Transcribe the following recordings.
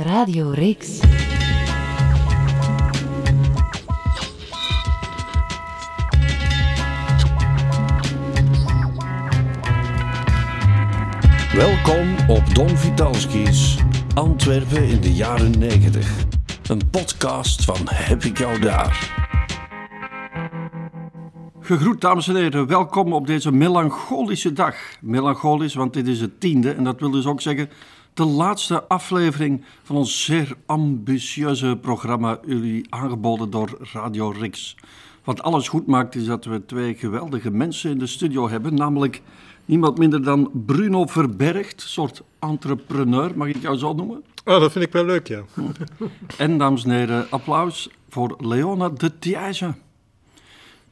Radio Rix. Welkom op Don Vitalski's Antwerpen in de jaren 90. Een podcast van Heb ik jou daar? Gegroet dames en heren, welkom op deze melancholische dag. Melancholisch, want dit is het tiende en dat wil dus ook zeggen de laatste aflevering van ons zeer ambitieuze programma, jullie aangeboden door Radio Rix. Wat alles goed maakt is dat we twee geweldige mensen in de studio hebben, namelijk niemand minder dan Bruno Verbergt, soort entrepreneur, mag ik jou zo noemen? Oh, dat vind ik wel leuk, ja. En dames en heren, applaus voor Leona de Thijsse.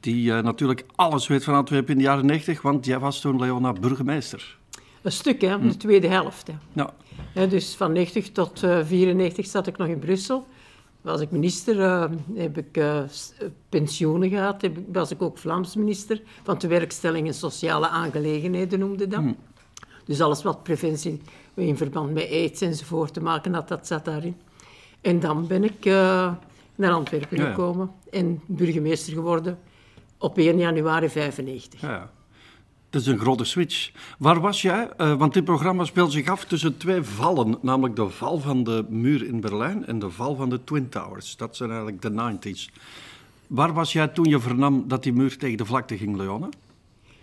Die uh, natuurlijk alles weet van Antwerpen in de jaren 90, want jij was toen Leona burgemeester. Een stuk, hè, de tweede helft. Hè. Ja. Dus van 90 tot uh, 94 zat ik nog in Brussel. Was ik minister, uh, heb ik uh, pensioenen gehad, heb, was ik ook Vlaams minister van de werkstelling en sociale aangelegenheden noemde dat. Hmm. Dus alles wat preventie in verband met aids enzovoort te maken had, dat zat daarin. En dan ben ik naar Antwerpen ja, ja. gekomen en burgemeester geworden op 1 januari 95. Ja. Dat is een grote switch. Waar was jij? Uh, want dit programma speelt zich af tussen twee vallen, namelijk de val van de muur in Berlijn en de val van de Twin Towers. Dat zijn eigenlijk de 90s. Waar was jij toen je vernam dat die muur tegen de vlakte ging, Leone?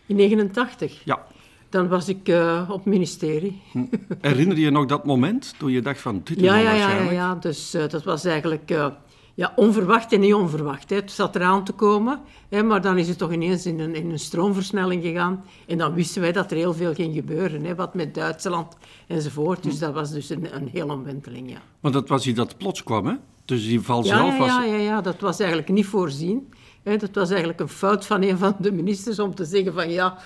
In 89. Ja. Dan was ik uh, op ministerie. Hm. Herinner je je nog dat moment toen je dacht van dit is ja, ja? Ja, ja, dus uh, dat was eigenlijk ja, onverwacht en niet onverwacht. Hè. Het zat eraan te komen, hè, maar dan is het toch ineens in een, in een stroomversnelling gegaan. En dan wisten wij dat er heel veel ging gebeuren, hè, wat met Duitsland enzovoort. Dus dat was dus een, een hele omwenteling, ja. Want dat was iets dat plots kwam, hè? Dus die val ja, zelf was... Ja, ja, ja, dat was eigenlijk niet voorzien. Dat was eigenlijk een fout van een van de ministers om te zeggen van ja,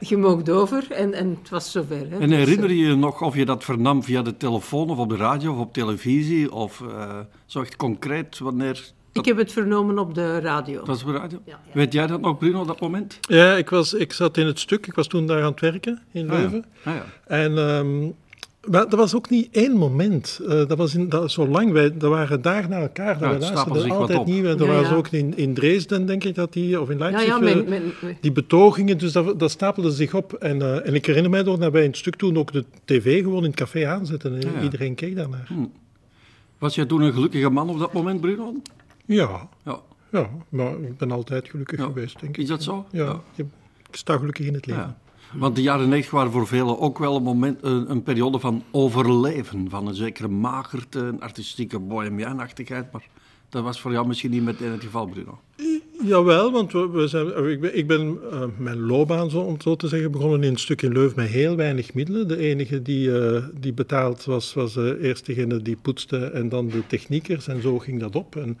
je mag over. En, en het was zover. Hè. En herinner je je nog of je dat vernam via de telefoon of op de radio of op televisie? Of uh, zo echt concreet wanneer... Ik heb het vernomen op de radio. Dat was op de radio? Ja, ja. Weet jij dat nog, Bruno, op dat moment? Ja, ik, was, ik zat in het stuk. Ik was toen daar aan het werken in Leuven. Ah, ja. Ah, en... Um, maar dat was ook niet één moment. Uh, dat was in, dat, zo lang. Wij, dat waren dagen na elkaar. Dat ja, we luisterden altijd nieuw. En er Ja, was ja. ook in, in Dresden, denk ik, dat die, of in Leipzig, Ja, ja, eh, die betogingen. Dus dat, dat stapelde zich op. En, eh, en ik herinner mij nog dat wij in het stuk toen ook de tv gewoon in het café aanzetten. En Ja, ja. iedereen keek daarnaar. Hm. Was jij toen een gelukkige man op dat moment, Bruno? Ja, Ja. ja, maar ik ben altijd gelukkig Ja. geweest, denk ik. Is dat zo? Ja, ik sta gelukkig in het leven. Want de jaren 90 waren voor velen ook wel een, moment, een, een periode van overleven. Van een zekere magerte, een artistieke bohemianachtigheid. Maar dat was voor jou misschien niet meteen het geval, Bruno. Jawel, want we, zijn, ik ben, ik ben uh, mijn loopbaan, zo, om het zo te zeggen, begonnen in een stuk in Leuven met heel weinig middelen. De enige die, uh, die betaald was, was uh, eerst degene die poetste en dan de techniekers. En zo ging dat op. En,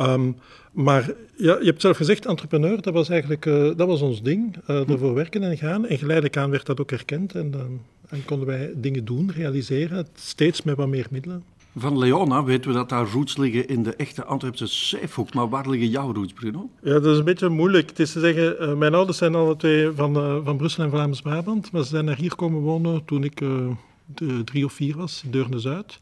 um, maar ja, je hebt zelf gezegd, entrepreneur, dat was eigenlijk dat was ons ding. ervoor werken en gaan. En geleidelijk aan werd dat ook erkend. En, en konden wij dingen doen, realiseren, steeds met wat meer middelen. Van Leona weten we dat daar roots liggen in de echte Antwerpse zeehoek. Maar waar liggen jouw roots, Bruno? Ja, dat is een beetje moeilijk. Het is te zeggen, uh, mijn ouders zijn alle twee van, uh, van Brussel en Vlaams-Brabant. Maar ze zijn naar hier komen wonen toen ik uh, de, drie of vier was, in Deurne-Zuid.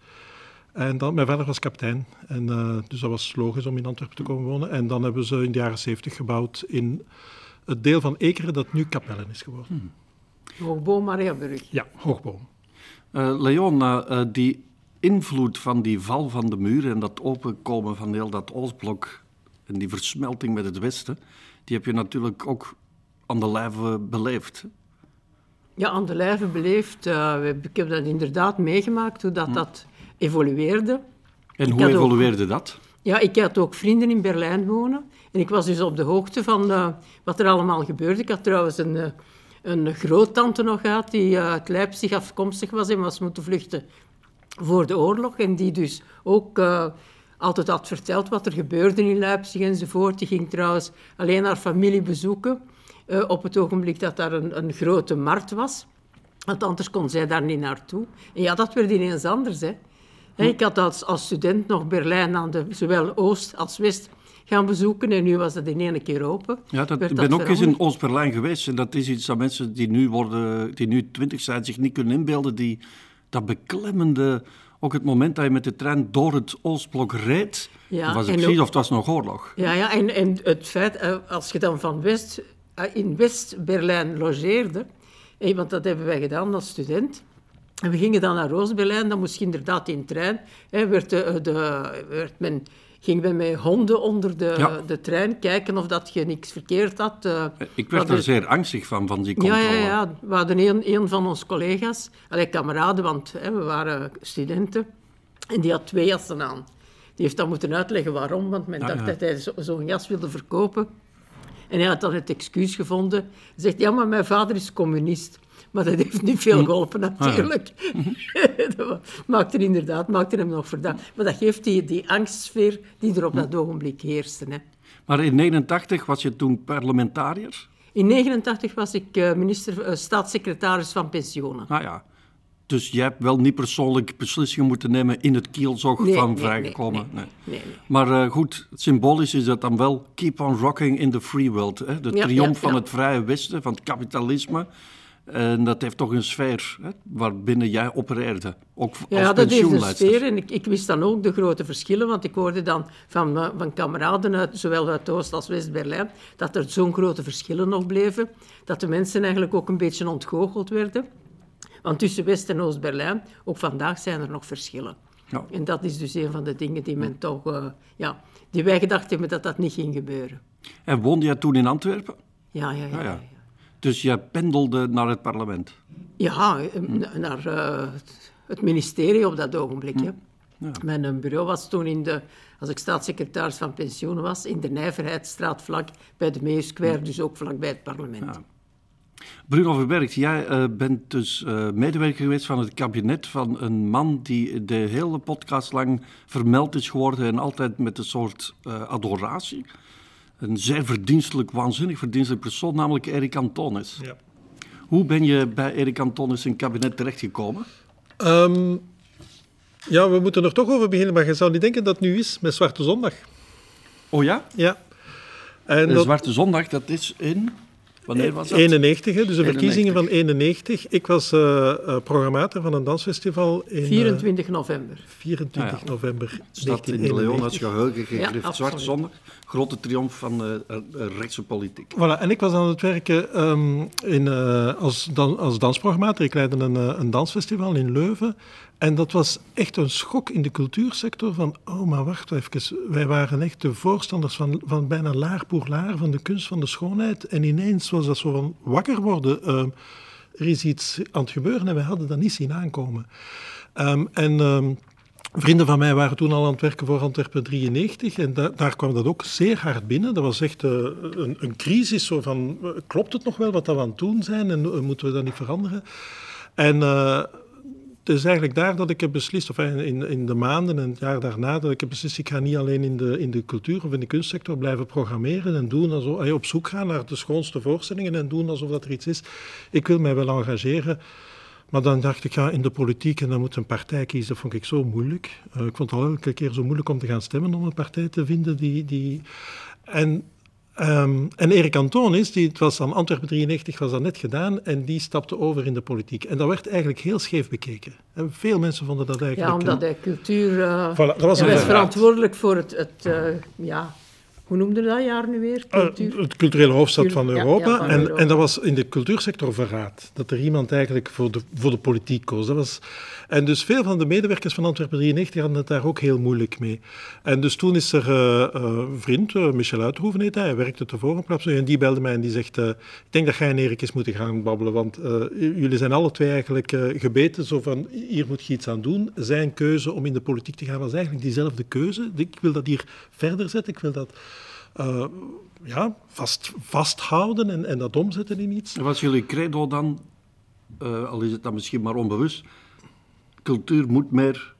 En dan, mijn vader was kapitein. En, dus dat was logisch om in Antwerpen te komen wonen. En dan hebben ze in de jaren zeventig gebouwd in het deel van Ekeren dat nu Kapellen is geworden. Hmm. Hoogboom, Mariaburg. Ja, Hoogboom. Leona, die invloed van die val van de muur en dat openkomen van heel dat Oostblok en die versmelting met het Westen, die heb je natuurlijk ook aan de lijve beleefd. Ja, aan de lijve beleefd. Uh, ik heb dat inderdaad meegemaakt, hoe dat, hm. dat evolueerde. En hoe evolueerde ook, dat? Ja, ik had ook vrienden in Berlijn wonen. En ik was dus op de hoogte van uh, wat er allemaal gebeurde. Ik had trouwens een, uh, een groottante nog gehad die uit Leipzig afkomstig was en was moeten vluchten voor de oorlog. En die dus ook altijd had verteld wat er gebeurde in Leipzig enzovoort. Die ging trouwens alleen haar familie bezoeken op het ogenblik dat daar een, een, grote markt was. Want anders kon zij daar niet naartoe. En ja, dat werd ineens anders. Hè. Ik had als, als student nog Berlijn aan de, zowel Oost als West gaan bezoeken. En nu was dat in één keer open. Ja, dat, ik ben ook eens in Oost-Berlijn geweest. En dat is iets dat mensen die nu, worden, die nu twintig zijn zich niet kunnen inbeelden. Die, dat beklemmende ook het moment dat je met de trein door het Oostblok reed. Ja, dat was het ook- precies of het was nog oorlog. Ja, ja en, en het feit, eh, als je dan van West, eh, in West-Berlijn logeerde, want dat hebben wij gedaan als student, en we gingen dan naar Oost-Berlijn, dan moest je inderdaad in trein, hè, werd de, de, werd men, ging men met honden onder de, Ja. de trein kijken of dat je niks verkeerd had. eh. Ik werd er de- zeer angstig van, van die ja, controle. ja, ja. We hadden een, een van onze collega's, allee, kameraden, want hè, we waren studenten, en die had twee jassen aan. Die heeft dan moeten uitleggen waarom, want men Ah, dacht ja. dat hij zo- zo'n jas wilde verkopen. En hij had dan het excuus gevonden. Hij zegt, ja, maar mijn vader is communist. Maar dat heeft niet Hm. veel geholpen, Ah, natuurlijk. dat maakte inderdaad, maakte hem nog verdacht. Maar dat geeft die, die angstsfeer die er op Hm. dat ogenblik heerste. Hè. Maar in 89 was je toen parlementariër. In 1989 was ik eh, minister, eh, staatssecretaris van pensioenen. Nou ja. Dus jij hebt wel niet persoonlijk beslissingen moeten nemen in het kielzog Nee, van nee, vrijgekomen. nee, Nee. Maar eh, goed, symbolisch is dat dan wel keep on rocking in the free world. Hè? De Ja, triomf ja, van ja. het vrije westen, van het kapitalisme. En dat heeft toch een sfeer hè, waarbinnen jij opereerde. Ook als Ja, dat heeft een sfeer. En ik, ik wist dan ook de grote verschillen, want ik hoorde dan van, eh, van kameraden, uit, zowel uit Oost- als West-Berlijn, dat er zo'n grote verschillen nog bleven. Dat de mensen eigenlijk ook een beetje ontgoocheld werden. Want tussen West- en Oost-Berlijn, ook vandaag zijn er nog verschillen. Ja. En dat is dus een van de dingen die men toch, eh, ja, die wij gedacht hebben dat dat niet ging gebeuren. En woonde jij toen in Antwerpen? Ja, ja, ja. Ah, ja. ja. Dus jij pendelde naar het parlement. Ja, eh, na- naar eh, het ministerie op dat ogenblik. Hè. Ja. Mijn eh, bureau was toen, in de, als ik staatssecretaris van pensioenen was, in de Nijverheidsstraat vlak bij de Meeuw Square, dus ook vlak bij het parlement. Ja. Bruno Verberg, jij eh, bent dus medewerker geweest van het kabinet van een man die de hele podcast lang vermeld is geworden en altijd met een soort adoratie. Een zeer verdienstelijk, waanzinnig verdienstelijk persoon, namelijk Erik Antonis. Ja. Hoe ben je bij Erik Antonis in het kabinet terechtgekomen? Ehm, ja, we moeten er toch over beginnen, maar je zou niet denken dat het nu is met Zwarte Zondag. Oh ja? Ja. En De dat, Zwarte Zondag, dat is in... Wanneer was dat? 91, hè, dus de 91. verkiezingen van 91. Ik was eh, eh, programmator van een dansfestival in eh, 24 november. 24 Ah, ja. november staat in de Leonas 1991. geheugen gegrift. Zwarte Zondag, grote triomf van eh, eh, rechtse politiek. Voilà, en ik was aan het werken ehm, in, eh, als, dan, als dansprogrammator. Ik leidde een, een dansfestival in Leuven. En dat was echt een schok in de cultuursector. Van, oh, maar wacht even. Wij waren echt de voorstanders van, van bijna laar pour laar, van de kunst van de schoonheid. En ineens was dat zo van wakker worden. ehm, er is iets aan het gebeuren en wij hadden dat niet zien aankomen. Ehm, en... ehm, Vrienden van mij waren toen al aan het werken voor Antwerpen 93 en da- daar kwam dat ook zeer hard binnen. Dat was echt eh, een, een crisis, zo van, eh, klopt het nog wel wat we aan het doen zijn en eh, moeten we dat niet veranderen? En het is eigenlijk daar dat ik heb beslist, of in, in, de maanden en het jaar daarna, dat ik heb beslist, ik ga niet alleen in de, in de cultuur of in de kunstsector blijven programmeren en doen alsof, eh, op zoek gaan naar de schoonste voorstellingen en doen alsof dat er iets is. Ik wil mij wel engageren. Maar dan dacht ik, ja, in de politiek en dan moet een partij kiezen. Dat vond ik zo moeilijk. Eh, ik vond het al elke keer zo moeilijk om te gaan stemmen om een partij te vinden die... die... En, ehm, en Erik Antonis, die, het was aan Antwerpen 93, was dat net gedaan en die stapte over in de politiek. En dat werd eigenlijk heel scheef bekeken. En veel mensen vonden dat eigenlijk... Ja, omdat hij cultuur... eh, Voilà, dat was hij was verantwoordelijk voor het... het eh, ja, hoe noemde dat jaar nu weer? Eh, Cultuur? het culturele hoofdstad van Ja, ja, Europa. van en, Europa. en dat was in de cultuursector verraad. Dat er iemand eigenlijk voor de, voor de politiek koos. Dat was, en dus veel van de medewerkers van Antwerpen 93 hadden het daar ook heel moeilijk mee. En dus toen is er eh, eh, een vriend, eh, Michel Uitroeven heet hij, hij werkte tevoren op en die belde mij en die zegt, ik denk dat jij en Erik eens moeten gaan babbelen, want jullie zijn alle twee eigenlijk gebeten, zo van, hier moet je iets aan doen. Zijn keuze om in de politiek te gaan was eigenlijk diezelfde keuze. Ik wil dat hier verder zetten, ik wil dat ja, vast, vasthouden en, en dat omzetten in iets. En was jullie credo dan, al is het dan misschien maar onbewust, cultuur moet meer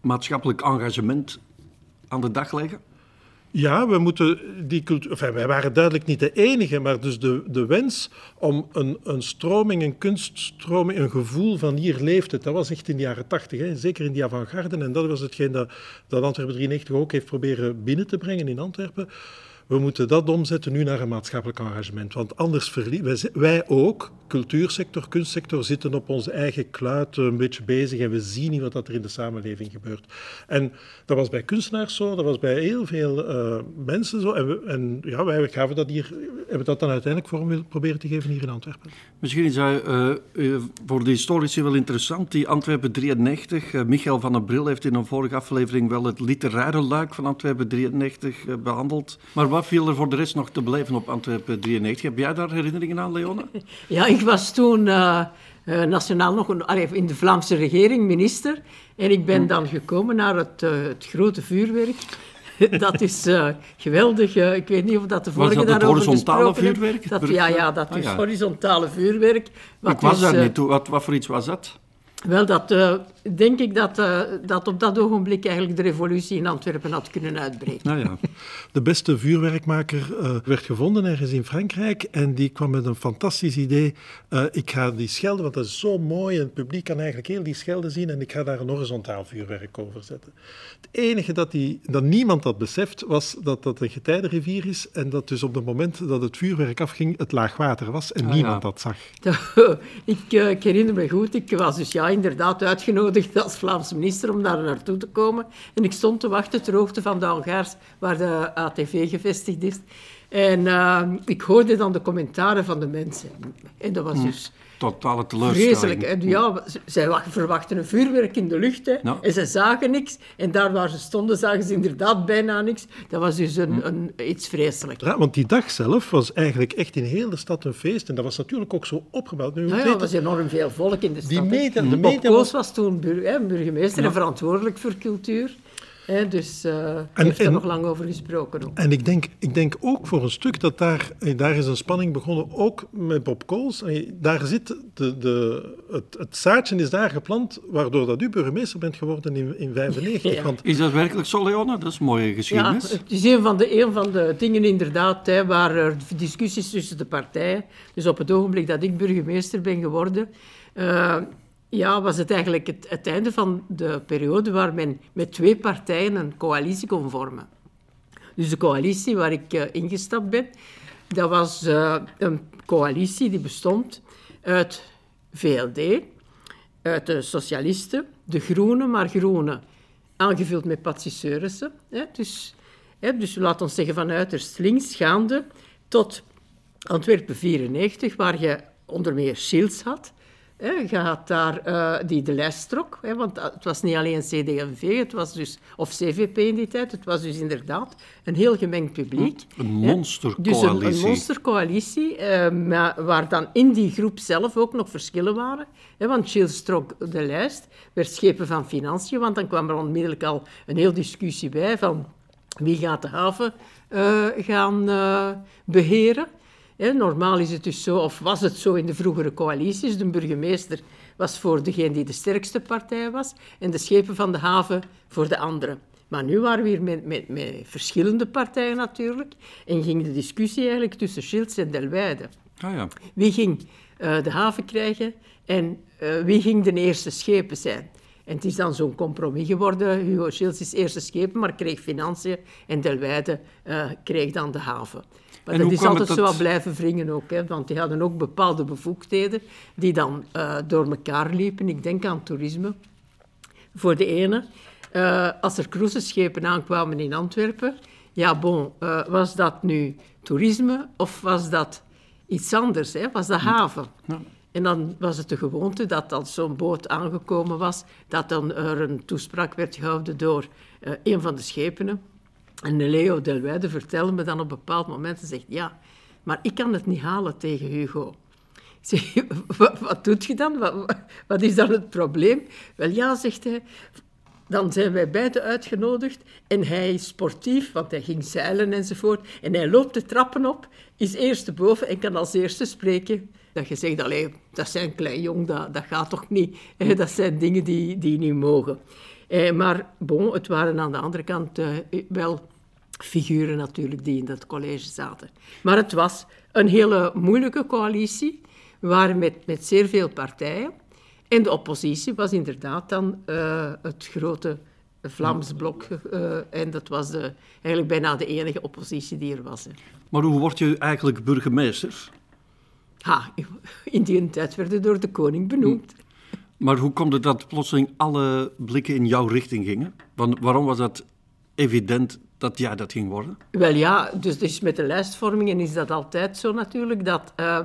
maatschappelijk engagement aan de dag leggen? Ja, we moeten die cultuur. Enfin, wij waren duidelijk niet de enige, maar dus de, de wens om een, een stroming, een kunststroming, een gevoel van hier leeft het. Dat was echt in de jaren tachtig, zeker in die avant-garde. En dat was hetgeen dat, dat Antwerpen 93 ook heeft proberen binnen te brengen in Antwerpen. We moeten dat omzetten nu naar een maatschappelijk engagement. Want anders verliezen wij ook, cultuursector, kunstsector, zitten op onze eigen kluit een beetje bezig en we zien niet wat er in de samenleving gebeurt. En dat was bij kunstenaars zo, dat was bij heel veel uh, mensen zo. En, en, ja, wij gaven dat hier, hebben dat dan uiteindelijk vorm proberen te geven hier in Antwerpen. Misschien is dat uh, voor de historici wel interessant, die Antwerpen 93. Uh, Michael van den Bril heeft in een vorige aflevering wel het literaire luik van Antwerpen 93 behandeld. Maar wat viel er voor de rest nog te beleven op Antwerpen 93? Heb jij daar herinneringen aan, Leona? Ja, ik was toen uh, uh, nationaal nog een, allee, in de Vlaamse regering minister. En ik ben hm. dan gekomen naar het, uh, het grote vuurwerk. dat is geweldig. ik weet niet of dat de vorige was dat daarover horizontale vuurwerk? Dat, ja, ja, dat ah, is ja. horizontale vuurwerk. ik was daar niet toe. Wat, wat voor iets was dat? Wel, dat uh, denk ik dat, uh, dat op dat ogenblik eigenlijk de revolutie in Antwerpen had kunnen uitbreken. Nou ja. De beste vuurwerkmaker uh, werd gevonden ergens in Frankrijk en die kwam met een fantastisch idee. ik ga die schelden, want dat is zo mooi en het publiek kan eigenlijk heel die schelden zien en ik ga daar een horizontaal vuurwerk over zetten. Het enige dat, die, dat niemand had beseft was dat dat een getijdenrivier is en dat dus op het moment dat het vuurwerk afging het laagwater was en ah, niemand ja. dat zag. ik, ik herinner me goed, ik was dus ja inderdaad uitgenodigd als Vlaamse minister om daar naartoe te komen. En ik stond te wachten ter hoogte van de hangaars waar de ATV gevestigd is. En uh, ik hoorde dan de commentaren van de mensen. En dat was hm. dus totale teleurstelling. Vreselijk. En ja, zij verwachten een vuurwerk in de lucht hè, en ze zagen niks. En daar waar ze stonden zagen ze inderdaad bijna niks. Dat was dus een, hm. een, iets vreselijks. Ja, want die dag zelf was eigenlijk echt in heel de stad een feest. En dat was natuurlijk ook zo opgebouwd. Nu, ja, er was enorm veel volk in de stad. Die meten, de Bob Koos was toen burgemeester en verantwoordelijk voor cultuur dus uh, en, heeft er nog lang over gesproken. Ook. En ik denk, ik denk ook voor een stuk dat daar, eh, daar is een spanning begonnen, ook met Bob Kools. Daar zit de, de, het, het zaadje is daar geplant, waardoor dat u burgemeester bent geworden in 1995. Want... Is dat werkelijk zo, Leona? Dat is een mooie geschiedenis. Ja, het is een van de, een van de dingen inderdaad, hè, waar er discussies tussen de partijen. Dus op het ogenblik dat ik burgemeester ben geworden... Uh, ja, was het eigenlijk het, einde van de periode waar men met twee partijen een coalitie kon vormen. Dus de coalitie waar ik uh, ingestapt ben, dat was uh, een coalitie die bestond uit VLD, uit de socialisten, de groenen, maar groenen aangevuld met Patsy Seurissen. Dus, hè, dus laat ons zeggen van uiterst links gaande tot Antwerpen 94, waar je onder meer Schils had, je had daar uh, die de lijst trok, hè, want het was niet alleen CD&V, het was dus, of CVP in die tijd, het was dus inderdaad een heel gemengd publiek. Een monstercoalitie. Dus een, een monstercoalitie, uh, maar waar dan in die groep zelf ook nog verschillen waren. Hè, want Chils trok de lijst, werd schepen van financiën, want dan kwam er onmiddellijk al een heel discussie bij van wie gaat de haven uh, gaan beheren normaal is het dus zo, of was het zo in de vroegere coalities, de burgemeester was voor degene die de sterkste partij was en de schepen van de haven voor de andere. Maar nu waren we hier met, met, met verschillende partijen natuurlijk en ging de discussie eigenlijk tussen Schilds en Delwijde. Ah, ja. Wie ging uh, de haven krijgen en uh, wie ging de eerste schepen zijn? En het is dan zo'n compromis geworden. Hugo Schilds is eerste schepen, maar kreeg financiën en Delwijde uh, kreeg dan de haven. Maar dat is altijd zo blijven wringen ook, hè, want die hadden ook bepaalde bevoegdheden die dan uh, door elkaar liepen. Ik denk aan toerisme. Voor de ene, uh, als er cruiseschepen aankwamen in Antwerpen, ja bon, uh, was dat nu toerisme of was dat iets anders? Hè? Was dat haven? Ja. En dan was het de gewoonte dat als zo'n boot aangekomen was, dat dan er een toespraak werd gehouden door uh, een van de schepenen. En Leo Delwijde vertelde me dan op een bepaald moment en zegt, ja, maar ik kan het niet halen tegen Hugo. Ik zeg, wat, doet je dan? Wat, wat, is dan het probleem? Wel ja, zegt hij, dan zijn wij beiden uitgenodigd en hij is sportief, want hij ging zeilen enzovoort. En hij loopt de trappen op, is eerste boven en kan als eerste spreken. Dat je zegt, dat zijn klein jong, dat, dat gaat toch niet. Dat zijn dingen die, die niet mogen. Eh, maar bon, het waren aan de andere kant eh, wel figuren natuurlijk die in dat college zaten. Maar het was een hele moeilijke coalitie. We waren met, met zeer veel partijen. En de oppositie was inderdaad dan uh, het grote Vlaams blok. eh, en dat was de, eigenlijk bijna de enige oppositie die er was. Hè. Maar hoe word je eigenlijk burgemeester? Ha, in die tijd werden door de koning benoemd. Maar hoe komt het dat plotseling alle blikken in jouw richting gingen? Want waarom was dat evident dat jij dat ging worden? Wel ja, dus, dus met de lijstvormingen is dat altijd zo natuurlijk, dat eh,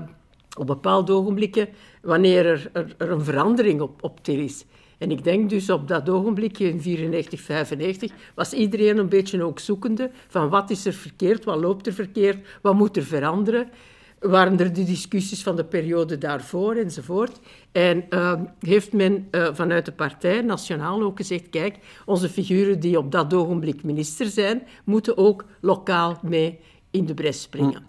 op bepaalde ogenblikken, wanneer er, er, een verandering op, op til is, en ik denk dus op dat ogenblikje in 94, 95, was iedereen een beetje ook zoekende van wat is er verkeerd, wat loopt er verkeerd, wat moet er veranderen. Waren er de discussies van de periode daarvoor enzovoort. En uh, heeft men uh, vanuit de partij, nationaal, ook gezegd, kijk, onze figuren die op dat ogenblik minister zijn, moeten ook lokaal mee in de bres springen.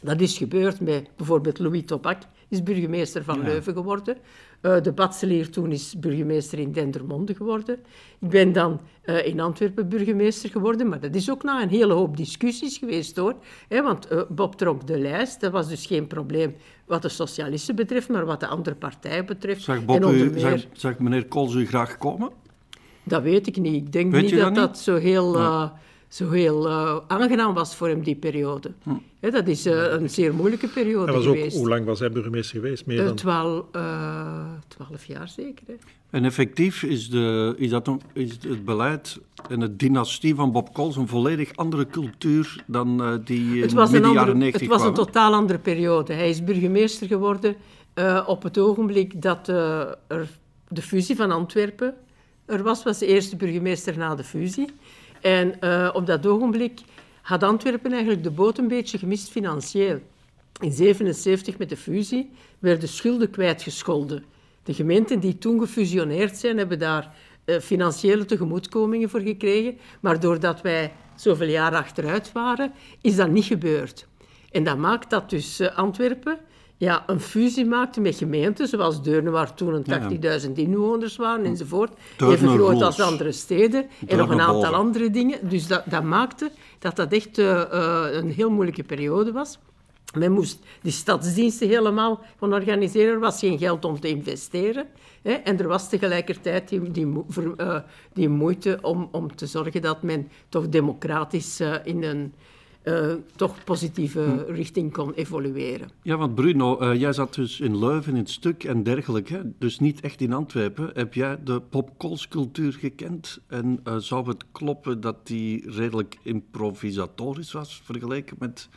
Hm. Dat is gebeurd met bijvoorbeeld Louis Tobac, is burgemeester van ja. Leuven geworden. Uh, de Batselier toen is burgemeester in Dendermonde geworden. Ik ben dan uh, in Antwerpen burgemeester geworden, maar dat is ook na een hele hoop discussies geweest hoor. He, want uh, Bob trok de lijst, dat was dus geen probleem wat de socialisten betreft, maar wat de andere partijen betreft. Zag, Bob en u, zag, zag meneer Kools u graag komen? Dat weet ik niet. Ik denk weet niet dat, dat niet? dat zo heel... Ja zo heel uh, aangenaam was voor hem, die periode. Hm. He, dat is uh, een zeer moeilijke periode was geweest. Ook, hoe lang was hij burgemeester geweest? Meer dan... Twaalf, uh, twaalf jaar zeker. Hè. En effectief is, de, is, dat een, is het beleid en de dynastie van Bob Coles een volledig andere cultuur dan uh, die het was jaren 90 Het was kwam. een totaal andere periode. Hij is burgemeester geworden uh, op het ogenblik dat uh, er de fusie van Antwerpen er was. was de eerste burgemeester na de fusie. En uh, op dat ogenblik had Antwerpen eigenlijk de boot een beetje gemist financieel. In 1977 met de fusie werden schulden kwijtgescholden. De gemeenten die toen gefusioneerd zijn, hebben daar uh, financiële tegemoetkomingen voor gekregen. Maar doordat wij zoveel jaar achteruit waren, is dat niet gebeurd. En dat maakt dat dus uh, Antwerpen ja, een fusie maakte met gemeenten, zoals Deurne, waar toen 80.000 ja. inwoners waren enzovoort. Deurne Even groot als andere steden. en nog een aantal boven. andere dingen. Dus dat, dat maakte dat dat echt uh, uh, een heel moeilijke periode was. Men moest die stadsdiensten helemaal gaan organiseren. Er was geen geld om te investeren. Hè? En er was tegelijkertijd die, die, uh, die moeite om, om te zorgen dat men toch democratisch uh, in een uh, toch positieve hm. richting kon evolueren. Ja, want Bruno, uh, jij zat dus in Leuven in het stuk en dergelijke, dus niet echt in Antwerpen. Heb jij de popkolscultuur gekend? En uh, zou het kloppen dat die redelijk improvisatorisch was vergeleken met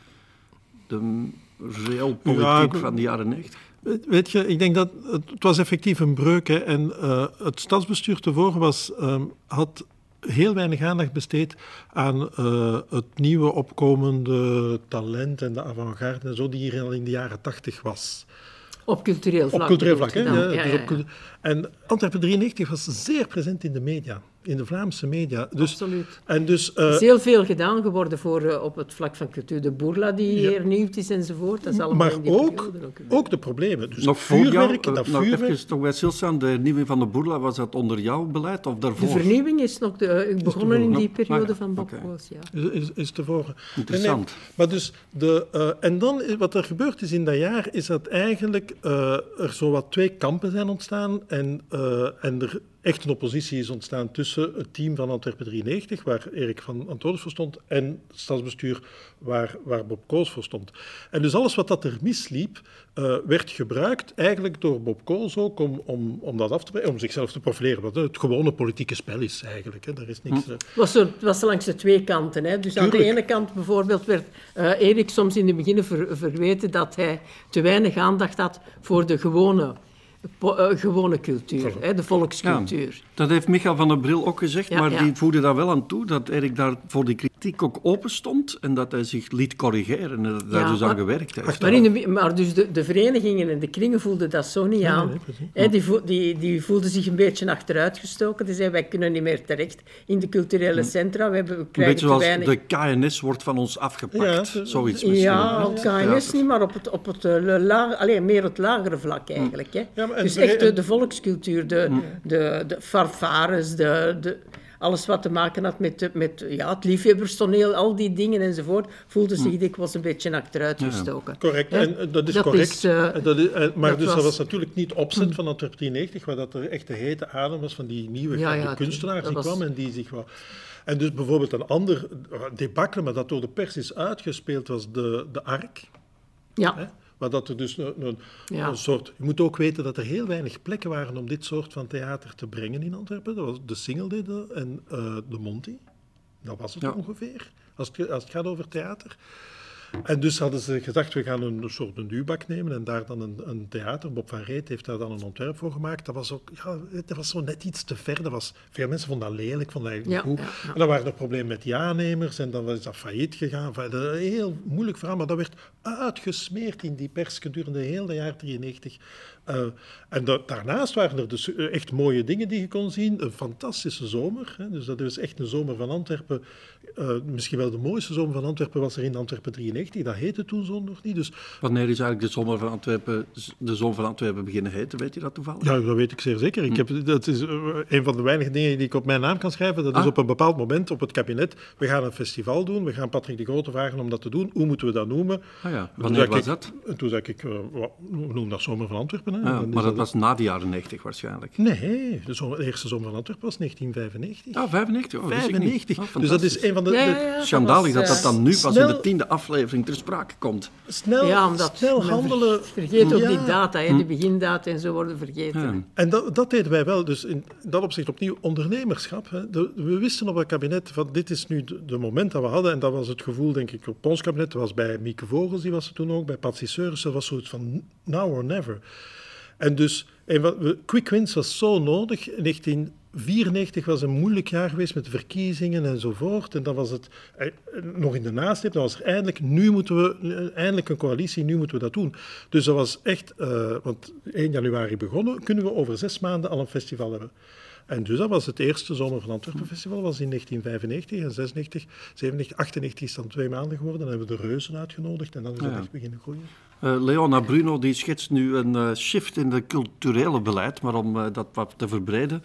de realpolitiek ja, van de jaren 90? Weet je, ik denk dat het, het was effectief een breuk. Hè, en het stadsbestuur tevoren was, um, had heel weinig aandacht besteed aan uh, het nieuwe opkomende talent en de avant-garde en zo, die hier al in de jaren tachtig was. Op cultureel vlak. Op cultureel vlak, hè? Ja, ja, ja, dus ja, op, en Antwerpen 93 was zeer present in de media, in de Vlaamse media. Dus, Absoluut. En dus, er is heel veel gedaan geworden voor, uh, op het vlak van cultuur. De bourla die Ja. hernieuwd is enzovoort. Dat is allemaal maar in die ook, periode ook. ook de problemen. Dus Nog voor jou, vuurwerk, eh, dat nog vuurwerk. even toch bij stilstaan, de hernieuwing van de Boerla, was dat onder jouw beleid of De daarvoor? vernieuwing is nog de, uh, begonnen in die periode Ah, ja, van Bob. Koos, ja. Is, is, is tevoren. Interessant. Nee, nee, maar dus de, uh, en dan, is- wat er gebeurd is in dat jaar, is dat eigenlijk uh, er zo wat twee kampen zijn ontstaan en, uh, en er echt een oppositie is ontstaan tussen het team van Antwerpen 93, waar Erik van Antwoorders voor stond, en het stadsbestuur waar, waar Bob Koos voor stond. En dus alles wat dat er misliep, uh, werd gebruikt eigenlijk door Bob Koos ook om, om, om dat af te om zichzelf te profileren, wat het gewone politieke spel is eigenlijk. Hè. Daar is niks... uh, Het was, was langs de twee kanten. Hè. Dus aan de ene kant bijvoorbeeld werd eh Erik soms in het begin ver, verweten dat hij te weinig aandacht had voor de gewone, eh, gewone cultuur, hè, de volkscultuur. Dat heeft Michael van der Bril ook gezegd, Ja, maar ja. die voegde daar wel aan toe dat Erik daar voor die kritiek ook open stond en dat hij zich liet corrigeren en dat hij Ja, dus aan gewerkt heeft. Maar, in de, maar dus de, de verenigingen en de kringen voelden dat zo niet aan. nee, die, voel- die, die voelden zich een beetje achteruitgestoken. Die zeiden, wij kunnen niet meer terecht in de culturele centra. We, hebben, we Een krijgen beetje te zoals weinig... de KNS wordt van ons afgepakt. Ja, Zoiets misschien. Ja, KNS Ja. niet, maar op het, op het eh, meer het lagere vlak eigenlijk. Hè. Ja, dus echt de, de volkscultuur, de, de, de fanfares, de, de, alles wat te maken had met, met ja, het liefhebberstoneel, al die dingen enzovoort, voelde zich dikwijls een beetje achteruit gestoken. Correct, en eh, dat is Dat correct. is, eh, En dat is- en- maar dat dus dat was- was natuurlijk niet opzet van Antwerp 93, waar dat er echt de hete adem was van die nieuwe Ja, grote ja, kunstenaar dat die was- kwam en die zich wou... En dus bijvoorbeeld een ander eh, debacle, maar dat door de pers is uitgespeeld, was de, de Ark. Ja, Hè? Waar dat er dus een, een, Ja. een soort... Je moet ook weten dat er heel weinig plekken waren om dit soort van theater te brengen in Antwerpen. Dat was de dat en eh, de Monty. Dat was het Ja. ongeveer, als het, als het gaat over theater. En dus hadden ze gedacht, we gaan een soort een duwbak nemen en daar dan een, een theater. Bob van Reet heeft daar dan een ontwerp voor gemaakt. Dat was ook, ja, dat was zo net iets te ver. Dat was, veel mensen vonden dat lelijk, vonden dat eigenlijk Ja, goed. ja. En dan waren er problemen met die aannemers en dan was dat failliet gegaan. Een heel moeilijk verhaal, maar dat werd uitgesmeerd in die pers gedurende heel de jaar 93. Eh, en da- daarnaast waren er dus eh, echt mooie dingen die je kon zien. Een fantastische zomer. Hè. Dus dat is echt een zomer van Antwerpen. Eh, misschien wel de mooiste zomer van Antwerpen was er in Antwerpen 93. Dat heette toen zo nog niet. Dus Wanneer is eigenlijk de zomer van Antwerpen, de zon van Antwerpen beginnen heten? Weet je dat toevallig? Ja, dat weet ik zeer zeker. Ik heb, dat is een van de weinige dingen die ik op mijn naam kan schrijven. Dat is Ah. op een bepaald moment op het kabinet. We gaan een festival doen. We gaan Patrick de Grote vragen om dat te doen. Hoe moeten we dat noemen? Ah ja, wanneer was ik- dat? En toen zei ik, wat, noem dat Zomer van Antwerpen. Hè. Ja, is maar dat was na de jaren 90 waarschijnlijk. Nee, de, zomer- de eerste Zomer van Antwerpen was 1995. Ah, 95? Oh, wist ik niet. 95. Ah, dus dat is een van de... Ja, Schandalig dat dat dan nu pas in de tiende aflevering ter sprake komt. snel, ja, omdat snel handelen... ver- Vergeet ook die data, hè, de begindata en zo worden vergeten. Ja. En dat, dat deden wij wel. Dus in dat opzicht opnieuw ondernemerschap. Hè. De- we wisten op het kabinet van dit is nu de, de moment dat we hadden. En dat was het gevoel, denk ik, op ons kabinet. Dat was bij Mieke Vogels, die was er toen ook. Bij Patsy Seurissen dat was zoiets van now or never. En dus, en wat, quick wins was zo nodig. In 1994 was een moeilijk jaar geweest met verkiezingen enzovoort. En dan was het eh, nog in de nasleep. Dan was er eindelijk, nu moeten we, eh, eindelijk een coalitie, nu moeten we dat doen. Dus dat was echt, eh, want 1 januari begonnen, kunnen we over zes maanden al een festival hebben. En dus dat was het eerste Zomer van Antwerpen Festival, was in 1995 en 96, 97, 98 is dan twee maanden geworden. Dan hebben we de reuzen uitgenodigd en dan is het Ja. echt beginnen groeien. Eh, Leona Bruno die schetst nu een eh, shift in het culturele beleid, maar om eh, dat wat te verbreden,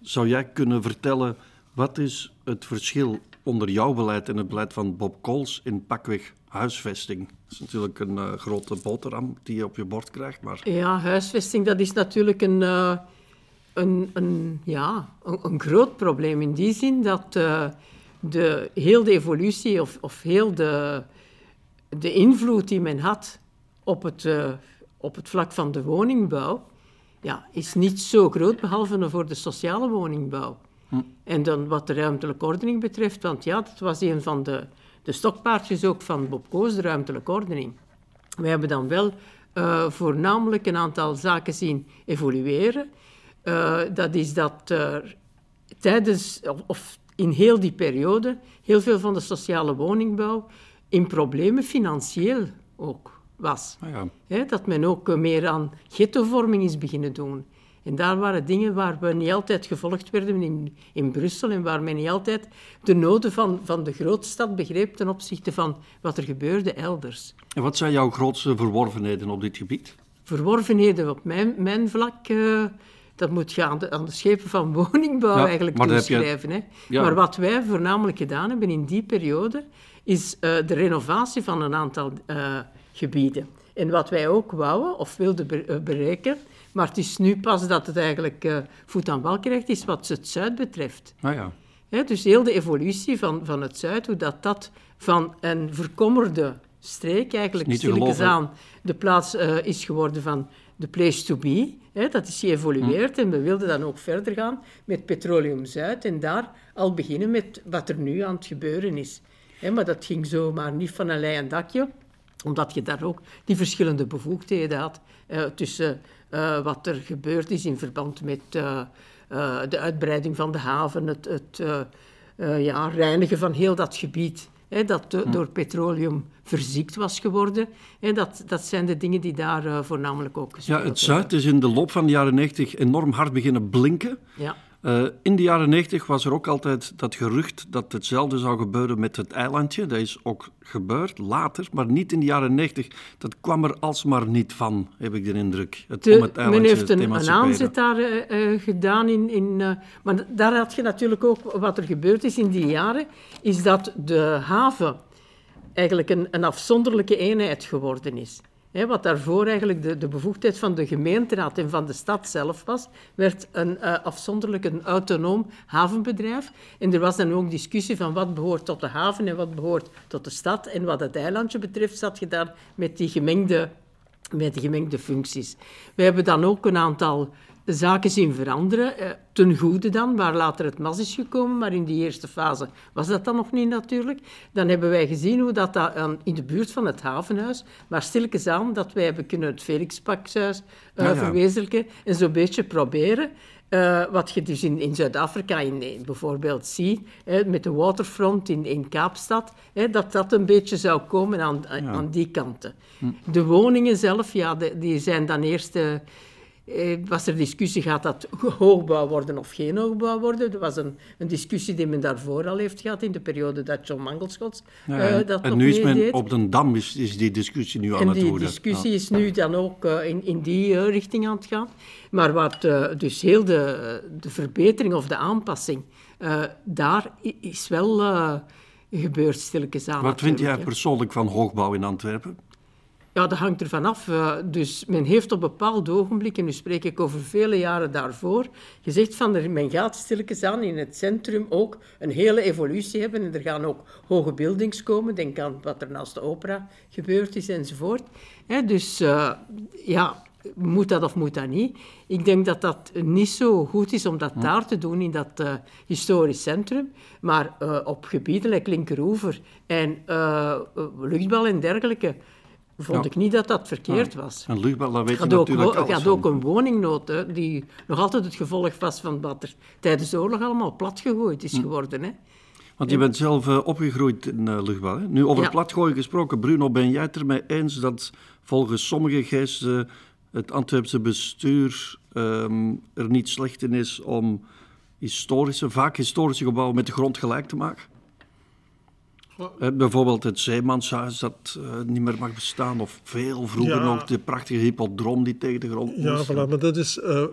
zou jij kunnen vertellen wat is het verschil onder jouw beleid en het beleid van Bob Coles in pakweg huisvesting? Dat is natuurlijk een eh, grote boterham die je op je bord krijgt, maar Ja, huisvesting, dat is natuurlijk een, eh, een, een, ja, een, een groot probleem. In die zin dat eh, de, heel de evolutie of, of heel de, de invloed die men had op het, eh, op het vlak van de woningbouw, ja, is niet zo groot, behalve voor de sociale woningbouw. En dan wat de ruimtelijke ordening betreft, want ja, dat was een van de, de stokpaardjes ook van Bob Koos, de ruimtelijke ordening. We hebben dan wel eh, voornamelijk een aantal zaken zien evolueren. Eh, dat is dat er tijdens, of, of in heel die periode, heel veel van de sociale woningbouw in problemen financieel ook was. nou ja, dat men ook eh, meer aan ghettovorming is beginnen doen. En daar waren dingen waar we niet altijd gevolgd werden in, in Brussel en waar men niet altijd de noden van, van de grootstad begreep ten opzichte van wat er gebeurde elders. En wat zijn jouw grootste verworvenheden op dit gebied? Verworvenheden op mijn, mijn vlak, eh, dat moet je aan de, aan de schepen van woningbouw Ja, eigenlijk maar je- toeschrijven. Hè. Ja. Maar wat wij voornamelijk gedaan hebben in die periode, is eh, de renovatie van een aantal eh, gebieden. En wat wij ook wouden of wilden eh, bereiken, maar het is nu pas dat het eigenlijk voet aan wal krijgt, is wat het zuid betreft. Nou ja, dus heel de evolutie van, van het Zuid, hoe dat, dat van een verkommerde streek eigenlijk stilletjes aan de plaats is geworden van de place to be. Hè, dat is geëvolueerd en we wilden dan ook verder gaan met Petroleum Zuid en daar al beginnen met wat er nu aan het gebeuren is. Hè, maar dat ging zomaar niet van een lei en dakje, omdat je daar ook die verschillende bevoegdheden had eh, tussen eh, wat er gebeurd is in verband met eh, de uitbreiding van de haven, het, het ja, reinigen van heel dat gebied. Hè, dat do- door petroleum verziekt was geworden. Hè, dat, dat zijn de dingen die daar eh, voornamelijk ook ja het. Zuid is in de loop van de jaren 90 enorm hard beginnen blinken. Ja. Uh, in de jaren 90 was er ook altijd dat gerucht dat hetzelfde zou gebeuren met het eilandje. Dat is ook gebeurd later, maar niet in de jaren 90. Dat kwam er alsmaar niet van, heb ik de indruk. Het, de, om het men heeft een, een aanzet daar uh, gedaan. In, in, uh, maar daar had je natuurlijk ook, wat er gebeurd is in die jaren, is dat de haven eigenlijk een, een afzonderlijke eenheid geworden is wat daarvoor eigenlijk de, de, bevoegdheid van de gemeenteraad en van de stad zelf was, werd een uh, afzonderlijk een autonoom havenbedrijf. En er was dan ook discussie van wat behoort tot de haven en wat behoort tot de stad. En wat het eilandje betreft zat je daar met die gemengde, met die gemengde functies. We hebben dan ook een aantal zaken zien veranderen, eh, ten goede dan, waar later het mas is gekomen, maar in die eerste fase was dat dan nog niet natuurlijk. Dan hebben wij gezien hoe dat, dat in de buurt van het havenhuis, maar stilletjes aan, dat wij hebben kunnen het Felixpakshuis uh, verwezenlijken en zo'n beetje proberen uh, wat je dus in, in Zuid-Afrika in, bijvoorbeeld ziet, hè, met de waterfront in, in Kaapstad, hè, dat dat een beetje zou komen aan, aan die kanten. Hm. De woningen zelf, ja, de, die zijn dan eerst... Uh, eh, was er discussie, gaat dat hoogbouw worden of geen hoogbouw worden? Er was een, een discussie die men daarvoor al heeft gehad, in de periode dat John Mangelschots ja, uh, dat En nu is men op de Dam, is, is die discussie nu aan het worden. En die discussie is nu dan ook uh, in, in die uh, richting aan het gaan. Maar wat dus heel de, de verbetering of de aanpassing, daar is wel gebeurd stilletjes aan. Wat vind jij persoonlijk van hoogbouw in Antwerpen? Ja, dat hangt ervan af. Uh, dus men heeft op bepaalde ogenblikken, nu spreek ik over vele jaren daarvoor, gezegd van er, men gaat stilletjes aan in het centrum ook een hele evolutie hebben en er gaan ook hoge buildings komen. Denk aan wat er naast de opera gebeurd is enzovoort. dus uh, ja, moet dat of moet dat niet? Ik denk dat dat niet zo goed is om dat hm. daar te doen in dat uh, historisch centrum. Maar op gebieden like Linkeroever en luchtbal en dergelijke vond ik niet dat dat verkeerd was. En luchtbal, dat weet je natuurlijk ook, had ook een woningnood, hè, die nog altijd het gevolg was van wat er tijdens de oorlog allemaal platgegooid is hm. geworden. Hè. Want je bent zelf uh, opgegroeid in uh. Hè? Nu, over ja. platgooien gesproken, Bruno, ben jij het ermee eens dat volgens sommige geesten het Antwerpse bestuur um, er niet slecht in is om historische, vaak historische gebouwen met de grond gelijk te maken? Uh, bijvoorbeeld het Zeemanshuis dat uh, niet meer mag bestaan, of veel vroeger nog de prachtige hippodroom die tegen de grond ja, moest. Ja, voilà, maar dat is, uh,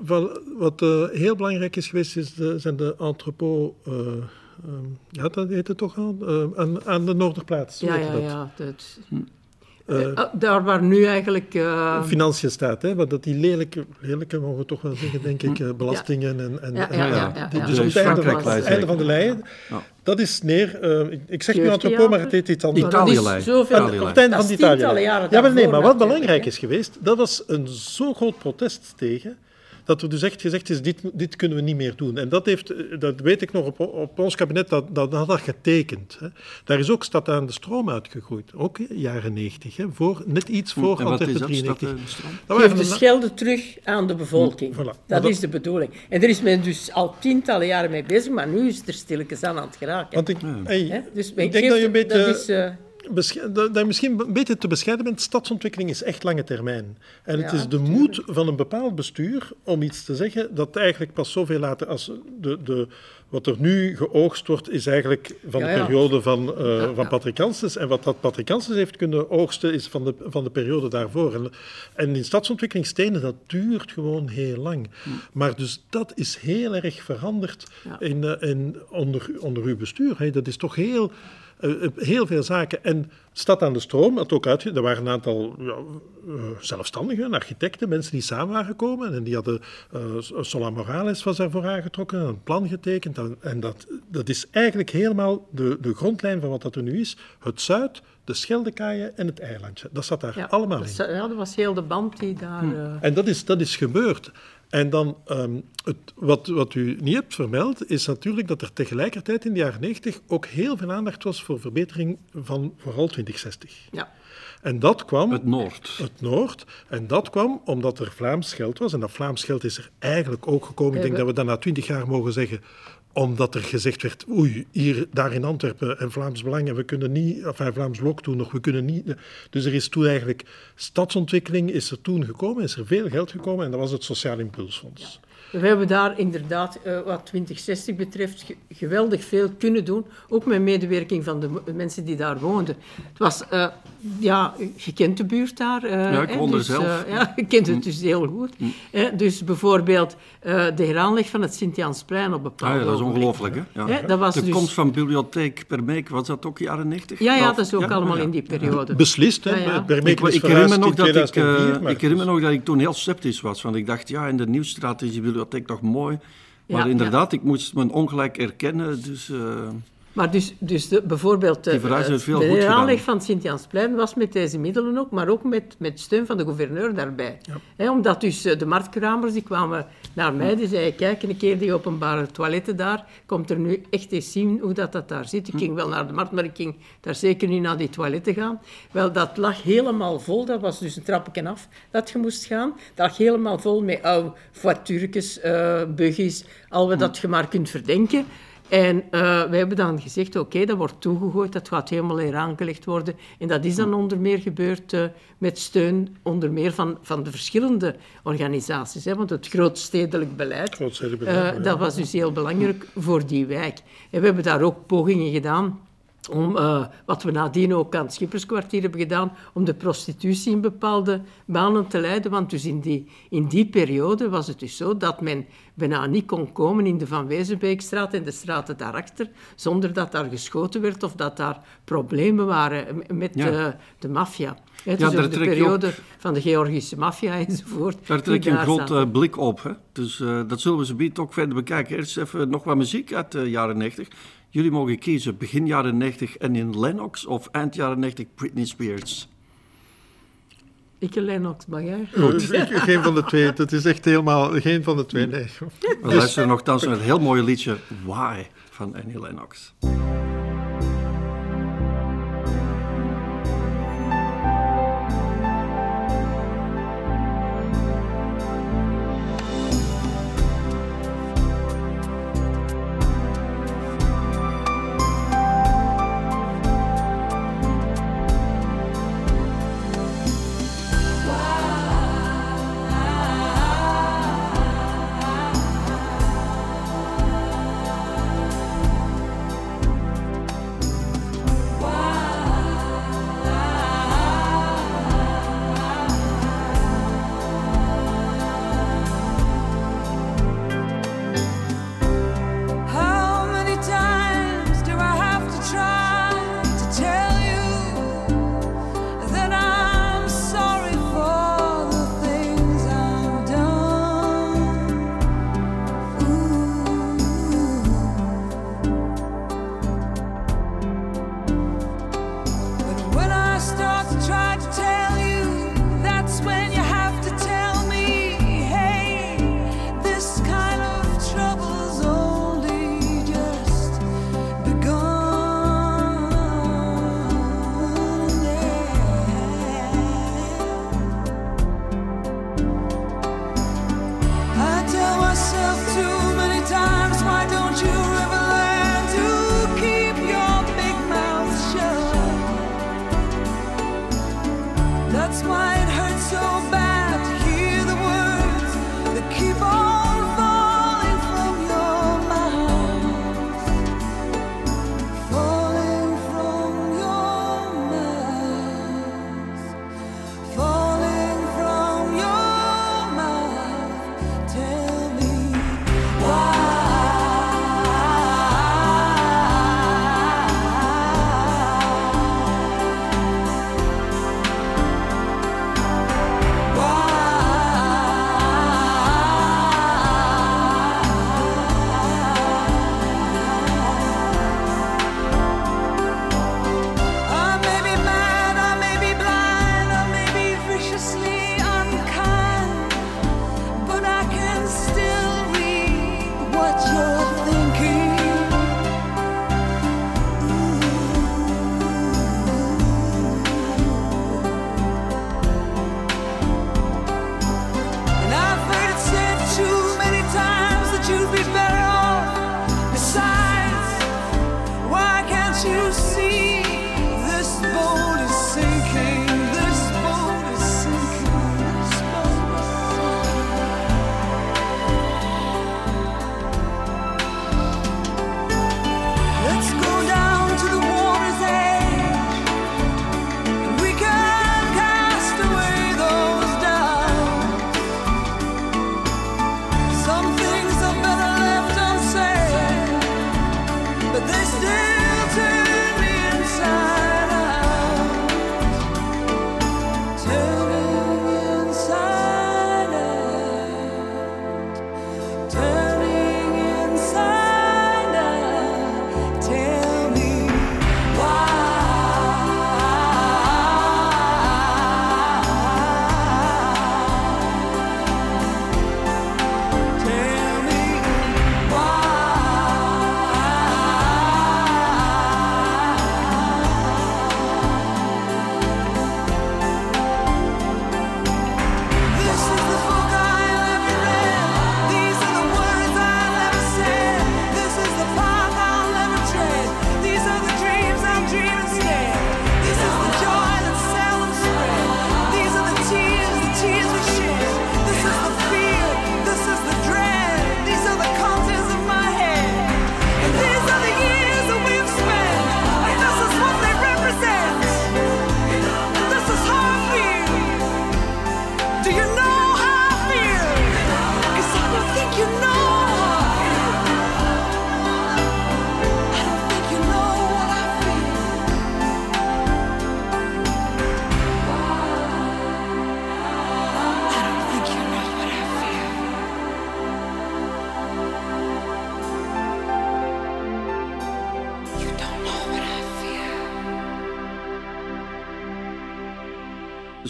wat heel belangrijk is geweest, is de, zijn de entrepot... ja, dat heet het toch al? aan, aan de Noorderplaats. Ja, ja, dat. ja. Dat, hm. Uh, daar waar nu eigenlijk... Uh... Financiën staat, hè? Want dat die lelijke, lelijke, mogen we toch wel zeggen, denk ik, uh, belastingen en... en, ja, ja, ja, ja, ja. Dus op het einde, van, het einde van de lijn, dat is neer... ik, ik zeg nu entrepot, maar het heet iets anders. Italië-lijn. Op het einde van Italië. Ja, maar nee, maar wat belangrijk is geweest, dat was een zo groot protest tegen dat er dus echt gezegd is, dit, dit kunnen we niet meer doen. En dat, heeft, dat weet ik nog op, op ons kabinet, dat, dat had dat getekend. Hè. Daar is ook Stad aan de Stroom uitgegroeid, ook jaren 90, hè, voor, net iets voor en Antwerpen 93. Dat Geef de Schelde terug aan de bevolking. Voilà. dat, is de bedoeling. En er is men dus al tientallen jaren mee bezig, maar nu is het er stilletjes aan aan het geraken. Want ik, hey, dus ik denk dat je een beetje... Dat is, uh, dat je misschien een beetje te bescheiden bent. Stadsontwikkeling is echt lange termijn. En het is de moed van een bepaald bestuur om iets te zeggen dat eigenlijk pas zoveel later als de, de, wat er nu geoogst wordt, is eigenlijk van de periode van, uh, van Patrick Janssens. En wat dat Patrick Janssens heeft kunnen oogsten, is van de, van de periode daarvoor. En, en in stadsontwikkeling stenen, dat duurt gewoon heel lang. Hm. Maar dus dat is heel erg veranderd in, uh, in, onder, onder uw bestuur. Hè. Dat is toch heel uh, heel veel zaken. En Stad aan de Stroom had ook uit. Er waren een aantal ja, uh, zelfstandigen, architecten, mensen die samen waren gekomen. En die hadden. Uh, Sola Morales was daarvoor aangetrokken, een plan getekend. En, dat, dat is eigenlijk helemaal de, de grondlijn van wat dat er nu is: het Zuid, de Scheldekaaien en het eilandje. Dat zat daar allemaal in. Ja, dat was heel de band die daar. Hm. En dat is, dat is gebeurd. En dan, um, het, wat, wat u niet hebt vermeld, is natuurlijk dat er tegelijkertijd in de jaren 90 ook heel veel aandacht was voor verbetering van vooral 2060. Ja. En dat kwam... Het Noord. Het Noord. En dat kwam omdat er Vlaams geld was. En dat Vlaams geld is er eigenlijk ook gekomen. Ik denk dat we dat na twintig jaar mogen zeggen omdat er gezegd werd, oei, hier, daar in Antwerpen en Vlaams Belang en we kunnen niet, enfin Vlaams Blok toen nog, we kunnen niet. Dus er is toen eigenlijk, stadsontwikkeling is er toen gekomen, is er veel geld gekomen en dat was het Sociaal Impulsfonds. We hebben daar inderdaad, uh, wat 2060 betreft, ge geweldig veel kunnen doen. Ook met medewerking van de mensen die daar woonden. Het was, uh, ja, je kent de buurt daar. Uh, ja, ik woonde dus, zelf. ja, je kent het dus heel goed. Mm. dus bijvoorbeeld de heraanleg van het Sint-Jansplein op bepaalde ah, ja, dat is ongelooflijk, hè? Ja. dat was de dus... komst van bibliotheek per meek, was dat ook jaren 90? Ja, ja, dat is ook allemaal in die periode. Beslist, hè? Ja, ik, ik, herinner me nog dat ik, ik herinner me nog dat ik toen heel sceptisch was. Want ik dacht, ja, in de nieuwstraat is die bibliotheek toch mooi. Maar inderdaad, ik moest mijn ongelijk erkennen. Dus, uh... Maar dus, dus de, bijvoorbeeld de, de aanleg van Sint-Jansplein was met deze middelen ook, maar ook met, met steun van de gouverneur daarbij. Ja. omdat dus eh, de marktkramers die kwamen naar mij, die zeiden, kijk, een keer die openbare toiletten daar, komt er nu echt eens zien hoe dat, dat daar zit. Ik ging wel naar de markt, maar ik ging daar zeker niet naar die toiletten gaan. Wel, dat lag helemaal vol, dat was dus een trappetje af dat je moest gaan. Dat lag helemaal vol met oude voiturkes, uh, buggies, al wat dat je maar kunt verdenken. En uh, wij hebben dan gezegd, oké, dat wordt toegegooid, dat gaat helemaal hier aangelegd worden. En dat is dan onder meer gebeurd uh, met steun onder meer van, van de verschillende organisaties. Hè, want het grootstedelijk beleid, grootstedelijk uh, dat was dus heel belangrijk voor die wijk. En we hebben daar ook pogingen gedaan om, uh, wat we nadien ook aan het Schipperskwartier hebben gedaan, om de prostitutie in bepaalde banen te leiden. Want dus in die, in die periode was het dus zo dat men bijna niet kon komen in de Van Wezenbeekstraat en de straten daarachter, zonder dat daar geschoten werd of dat daar problemen waren met ja. de, de maffia. Het ja, dus de periode op... van de Georgische maffia enzovoort. Daar trek je een groot uh, blik op. Hè? Dus uh, dat zullen we zo ook verder bekijken. Eerst even nog wat muziek uit de jaren 90. Jullie mogen kiezen begin jaren 90 en in Lennox of eind jaren 90 Britney Spears. Ik en Lennox, maar jij? geen van de twee. Het is echt helemaal geen van de twee, nee. We dus... luisteren nogthans naar het heel mooie liedje Why van Annie Lennox.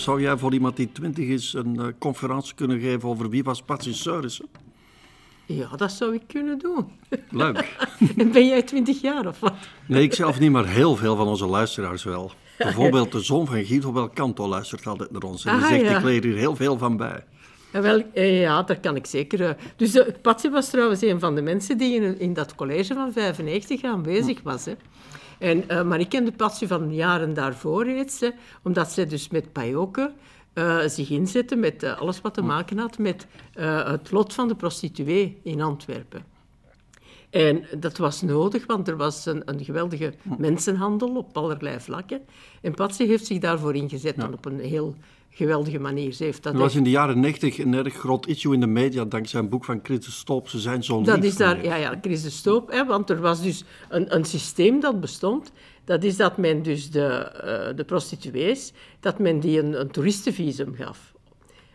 Zou jij voor iemand die twintig is een eh, conferentie kunnen geven over wie was Patsy Seurissen? Ja, dat zou ik kunnen doen. Leuk. En ben jij twintig jaar of wat? Nee, ik zelf niet, maar heel veel van onze luisteraars wel. Bijvoorbeeld de zoon van Guido Belcanto luistert altijd naar ons. En die Ah, zegt, ja. ik leer hier heel veel van bij. Ja, wel, eh, ja, daar kan ik zeker. eh. Dus uh, Patsy was trouwens een van de mensen die in, in dat college van 95 aanwezig was. Hè. En, eh, maar ik kende Patsy van jaren daarvoor reeds, hè, omdat zij dus met Pajoke eh, zich inzette met eh, alles wat te maken had met het lot van de prostituee in Antwerpen. En dat was nodig, want er was een, een geweldige mensenhandel op allerlei vlakken. En Patsy heeft zich daarvoor ingezet en op een heel geweldige manier. Ze heeft dat Er was echt- in de jaren negentig een erg groot issue in de media dankzij een boek van Chris Stoop. Ze zijn zo Dat is daar, ja, ja, Chris de Stoop, hè, want er was dus een, een systeem dat bestond. Dat is dat men dus de, eh, de prostituees, dat men die een, een toeristenvisum gaf.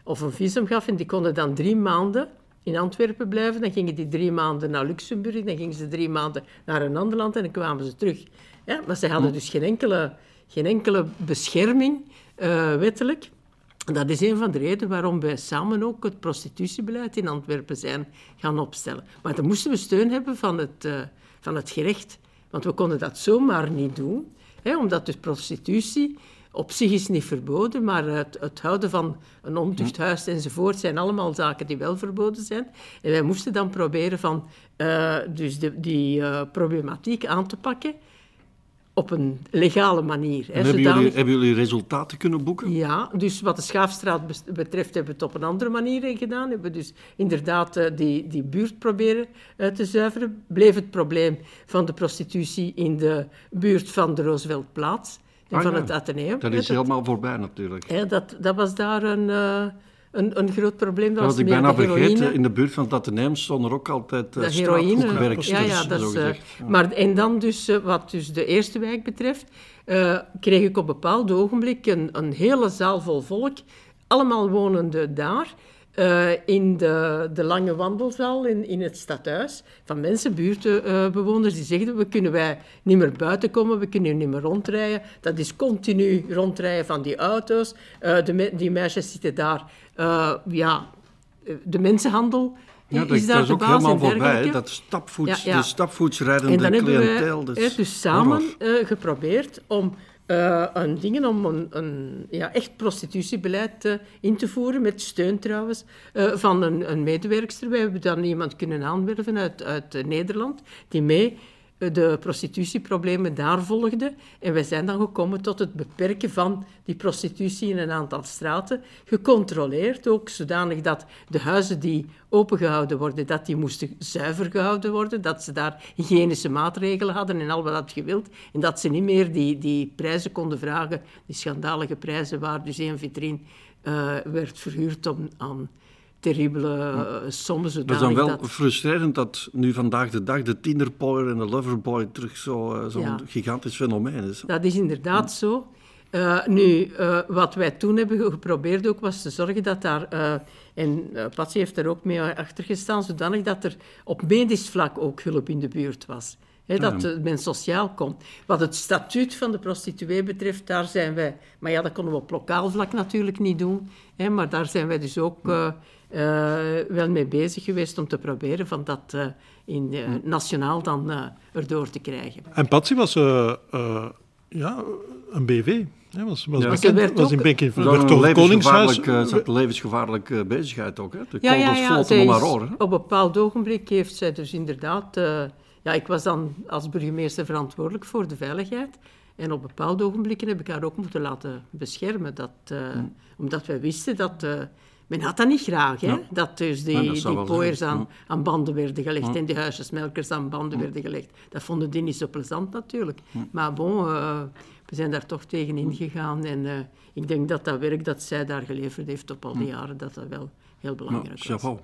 Of een visum gaf en die konden dan drie maanden in Antwerpen blijven. Dan gingen die drie maanden naar Luxemburg, dan gingen ze drie maanden naar een ander land en dan kwamen ze terug. Ja, maar ze hadden dus geen enkele, geen enkele bescherming eh, wettelijk. Dat is een van de redenen waarom wij samen ook het prostitutiebeleid in Antwerpen zijn gaan opstellen. Maar dan moesten we steun hebben van het, eh, van het gerecht. Want we konden dat zomaar niet doen, hè, omdat de prostitutie op zich is niet verboden, maar het, het houden van een ontuchthuis enzovoort zijn allemaal zaken die wel verboden zijn. En wij moesten dan proberen van, eh, dus de, die eh, problematiek aan te pakken op een legale manier. hè, hebben, zodanig- jullie, hebben jullie resultaten kunnen boeken? ja, dus wat de Schaafstraat betreft hebben we het op een andere manier gedaan. Hebben we dus inderdaad eh, die, die buurt proberen eh, te zuiveren. Bleef het probleem van de prostitutie in de buurt van de Rooseveltplaats en Ah, van ja. het Atheneum. Dat is helemaal voorbij natuurlijk. hè, dat, dat was daar een, eh, een, een groot probleem. Dat was ik bijna vergeten. In de buurt van het Ateneum stonden er ook altijd uh, heroïne. straathoekwerksters, Ja, ja, dat is, eh, maar en dan dus, eh, wat dus de eerste wijk betreft, eh, kreeg ik op een bepaald ogenblik een, een hele zaal vol volk, allemaal wonende daar, eh, in de, de lange wandelzaal in, in het stadhuis, van mensen, buurtbewoners, die zegden, we kunnen wij niet meer buiten komen, we kunnen niet meer rondrijden. Dat is continu rondrijden van die auto's. Eh, de me- die meisjes zitten daar, ja, de mensenhandel Ja, is dat, daar dat is ook helemaal voorbij. Dat stapvoets, Ja, ja. De stapvoetsrijdende cliëntel. we dat is dus samen eh, geprobeerd om eh, een, dingen, om een, een ja, echt prostitutiebeleid eh, in te voeren, met steun trouwens van een, een medewerkster. Wij hebben dan iemand kunnen aanwerven uit, uit Nederland, die mee de prostitutieproblemen daar volgde. En wij zijn dan gekomen tot het beperken van die prostitutie in een aantal straten. Gecontroleerd ook, zodanig dat de huizen die opengehouden worden, dat die moesten zuiver gehouden worden, dat ze daar hygiënische maatregelen hadden en al wat dat gewild. En dat ze niet meer die, die prijzen konden vragen, die schandalige prijzen waar dus één vitrine eh, werd verhuurd om, aan terribele eh, sommen, Dat zodanig is dan wel dat... frustrerend dat nu vandaag de dag de Tinderboy en de Loverboy terug zo, eh, zo'n Ja. gigantisch fenomeen is. Dat is inderdaad zo. Eh, nu, wat wij toen hebben ge- geprobeerd ook, was te zorgen dat daar... en Patsy heeft daar ook mee achter gestaan, zodanig dat er op medisch vlak ook hulp in de buurt was. Dat men sociaal komt. Wat het statuut van de prostituee betreft, daar zijn wij... Maar ja, dat konden we op lokaal vlak natuurlijk niet doen. Hè, maar daar zijn wij dus ook eh, eh, wel mee bezig geweest om te proberen van dat eh, in, eh, nationaal dan eh, erdoor te krijgen. En Patsy was eh, eh, ja, een BV. Hè, was, was, Ja. bekend, Ze werd was in werd door een het Koningshuis. levensgevaarlijk, eh, zat een levensgevaarlijke bezigheid ook. Hè? De Ja, ja, ja. floten Zij om haar is- op een bepaald ogenblik heeft zij dus inderdaad... ja, ik was dan als burgemeester verantwoordelijk voor de veiligheid. En op bepaalde ogenblikken heb ik haar ook moeten laten beschermen. Dat, eh, Mm. Omdat wij wisten dat... eh, men had dat niet graag, hè? Ja. Dat dus die, Ja, dat die pooiers aan, ja. aan banden werden gelegd en die huisjesmelkers aan banden werden gelegd. Dat vonden die niet zo plezant natuurlijk. Maar bon, eh, we zijn daar toch tegen ingegaan. En ik denk dat dat werk dat zij daar geleverd heeft op al die jaren, dat dat wel heel belangrijk was.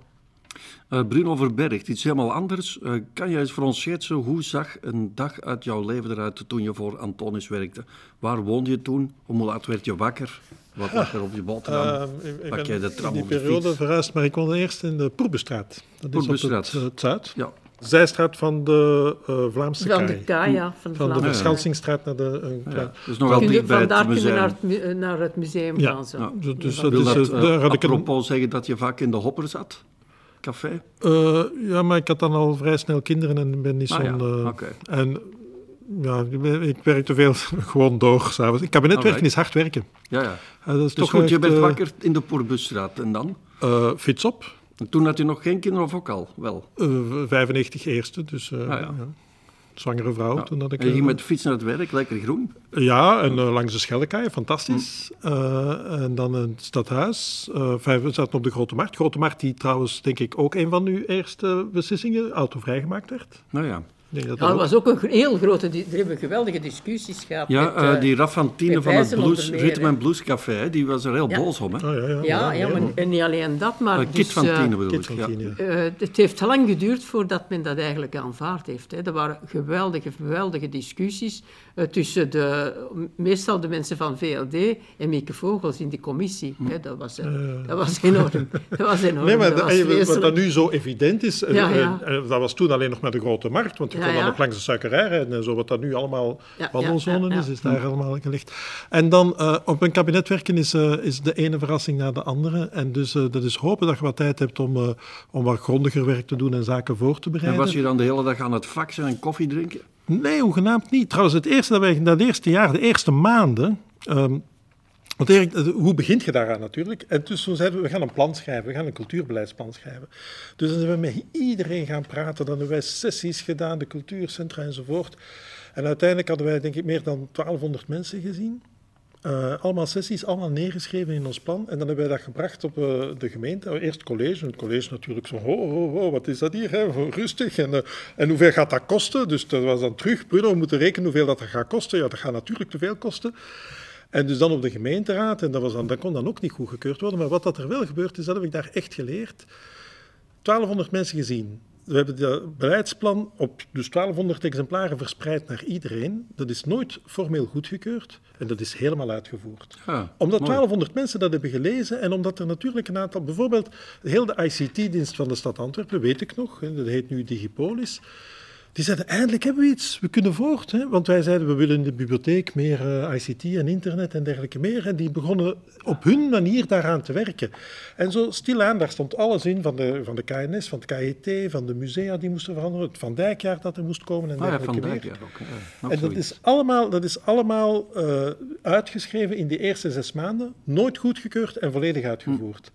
Eh, Bruno Verbergt, iets helemaal anders. Eh, kan jij eens voor ons schetsen, hoe zag een dag uit jouw leven eruit toen je voor Antonis werkte? Waar woonde je toen? Hoe laat werd je wakker? Wat lag er op je boterham? Eh, ik- ik Pak ben jij de tram in die periode verhuisd, maar ik woonde eerst in de Poerbestraat. Dat is op Poerbestraat. het, het zuid. Ja, Zijstraat van de eh, Vlaamse Van kaai. de Kaya, van de Van de naar de... een ja. dus nog wel Kun je- dicht bij het Vandaar kunnen we museum. naar het, naar het museum Ja. gaan. Zo. Ja. Dus- dus Ja, dat Wil is, dat eh, daar had ik een- apropos zeggen dat je vaak in de hopper zat? Café? Eh, ja, maar ik had dan al vrij snel kinderen en ben niet Ah, ja. zo'n... eh. En ja, ik ik werk te veel gewoon door s'avonds. Kabinetwerken Alright. is hard werken. Ja, ja. Eh, dat is Dus toch goed, je bent wakker in de Poerbusstraat. En dan? fiets op. En toen had je nog geen kinderen of ook al? Wel. Eh, 95 eerste, dus Ah, ja. Zwangere vrouw. Ja. Toen had ik, en je ging eh, met de fiets naar het werk, lekker groen. Ja, en eh, langs de Schellekaai, fantastisch. Hm. Eh, en dan het stadhuis. Vijf- we zaten op de Grote Markt. Grote Markt, die trouwens, denk ik, ook een van uw eerste beslissingen autovrijgemaakt werd. Nou ja. Denk dat Ja, dat was ook een heel grote... Er hebben geweldige discussies gehad. Ja, met, eh, eh, die Raffantine met van het blues, Rhythm and Blues Café, die was er heel Ja. boos om. Hè? Oh, ja, ja, ja, maar, en niet alleen dat, maar... Eh, Kit dus, van bedoel ik. het heeft lang geduurd voordat men dat eigenlijk aanvaard heeft. Hè. Er waren geweldige, geweldige discussies eh, tussen de, meestal de mensen van VLD en Mieke Vogels in die commissie. Hè. Dat, was, dat was enorm. Dat was enorm. Nee, maar dat dat- was wat nu zo evident is, Ja, ja. dat was toen alleen nog maar de grote markt, want Ja, kon dan ja. nog langs de suikerij rijden en zo, wat dat nu allemaal Ja, wandelzone ja, ja, is, ja. is daar allemaal gelegd. En dan eh, op een kabinet werken is, eh, is de ene verrassing na de andere. En dus eh, dat is hopen dat je wat tijd hebt om, eh, om wat grondiger werk te doen en zaken voor te En bereiden. was je dan de hele dag aan het faxen en koffie drinken? Nee, hoegenaamd niet. Trouwens, het eerste dat wij, dat eerste jaar, de eerste maanden. ehm, hoe begint je daaraan natuurlijk? En dus toen zeiden we, we gaan een plan schrijven, we gaan een cultuurbeleidsplan schrijven. Dus dan zijn we met iedereen gaan praten, dan hebben wij sessies gedaan, de cultuurcentra enzovoort. En uiteindelijk hadden wij denk ik meer dan 1200 mensen gezien. Eh, allemaal sessies, allemaal neergeschreven in ons plan. En dan hebben wij dat gebracht op eh, de gemeente. Eerst het college. Het college natuurlijk zo, ho, ho, ho, wat is dat hier? Hè? Rustig. En, eh, en hoeveel gaat dat kosten? Dus dat was dan terug. Bruno, we moeten rekenen hoeveel dat gaat kosten. Ja, dat gaat natuurlijk te veel kosten. En dus dan op de gemeenteraad. En dat, was dan, dat kon dan ook niet goedgekeurd worden. Maar wat dat er wel gebeurd is, dat heb ik daar echt geleerd. 1200 mensen gezien. We hebben het beleidsplan op dus 1200 exemplaren verspreid naar iedereen. Dat is nooit formeel goedgekeurd en dat is helemaal uitgevoerd. Ja, omdat mooi. 1200 mensen dat hebben gelezen en omdat er natuurlijk een aantal, bijvoorbeeld heel de ICT-dienst van de stad Antwerpen, weet ik nog, dat heet nu Digipolis. Die zeiden, eindelijk hebben we iets, we kunnen voort. Hè? Want wij zeiden, we willen in de bibliotheek meer eh, ICT en internet en dergelijke meer. En die begonnen op hun manier daaraan te werken. En zo stilaan, daar stond alles in van de, van de KNS, van het KIT, van de musea die moesten veranderen, het Van Dijkjaar dat er moest komen en Ah ja, dergelijke van meer. Dijk, ja, ook. Ja, En dat is allemaal, dat is allemaal eh, uitgeschreven in die eerste zes maanden, nooit goedgekeurd en volledig uitgevoerd.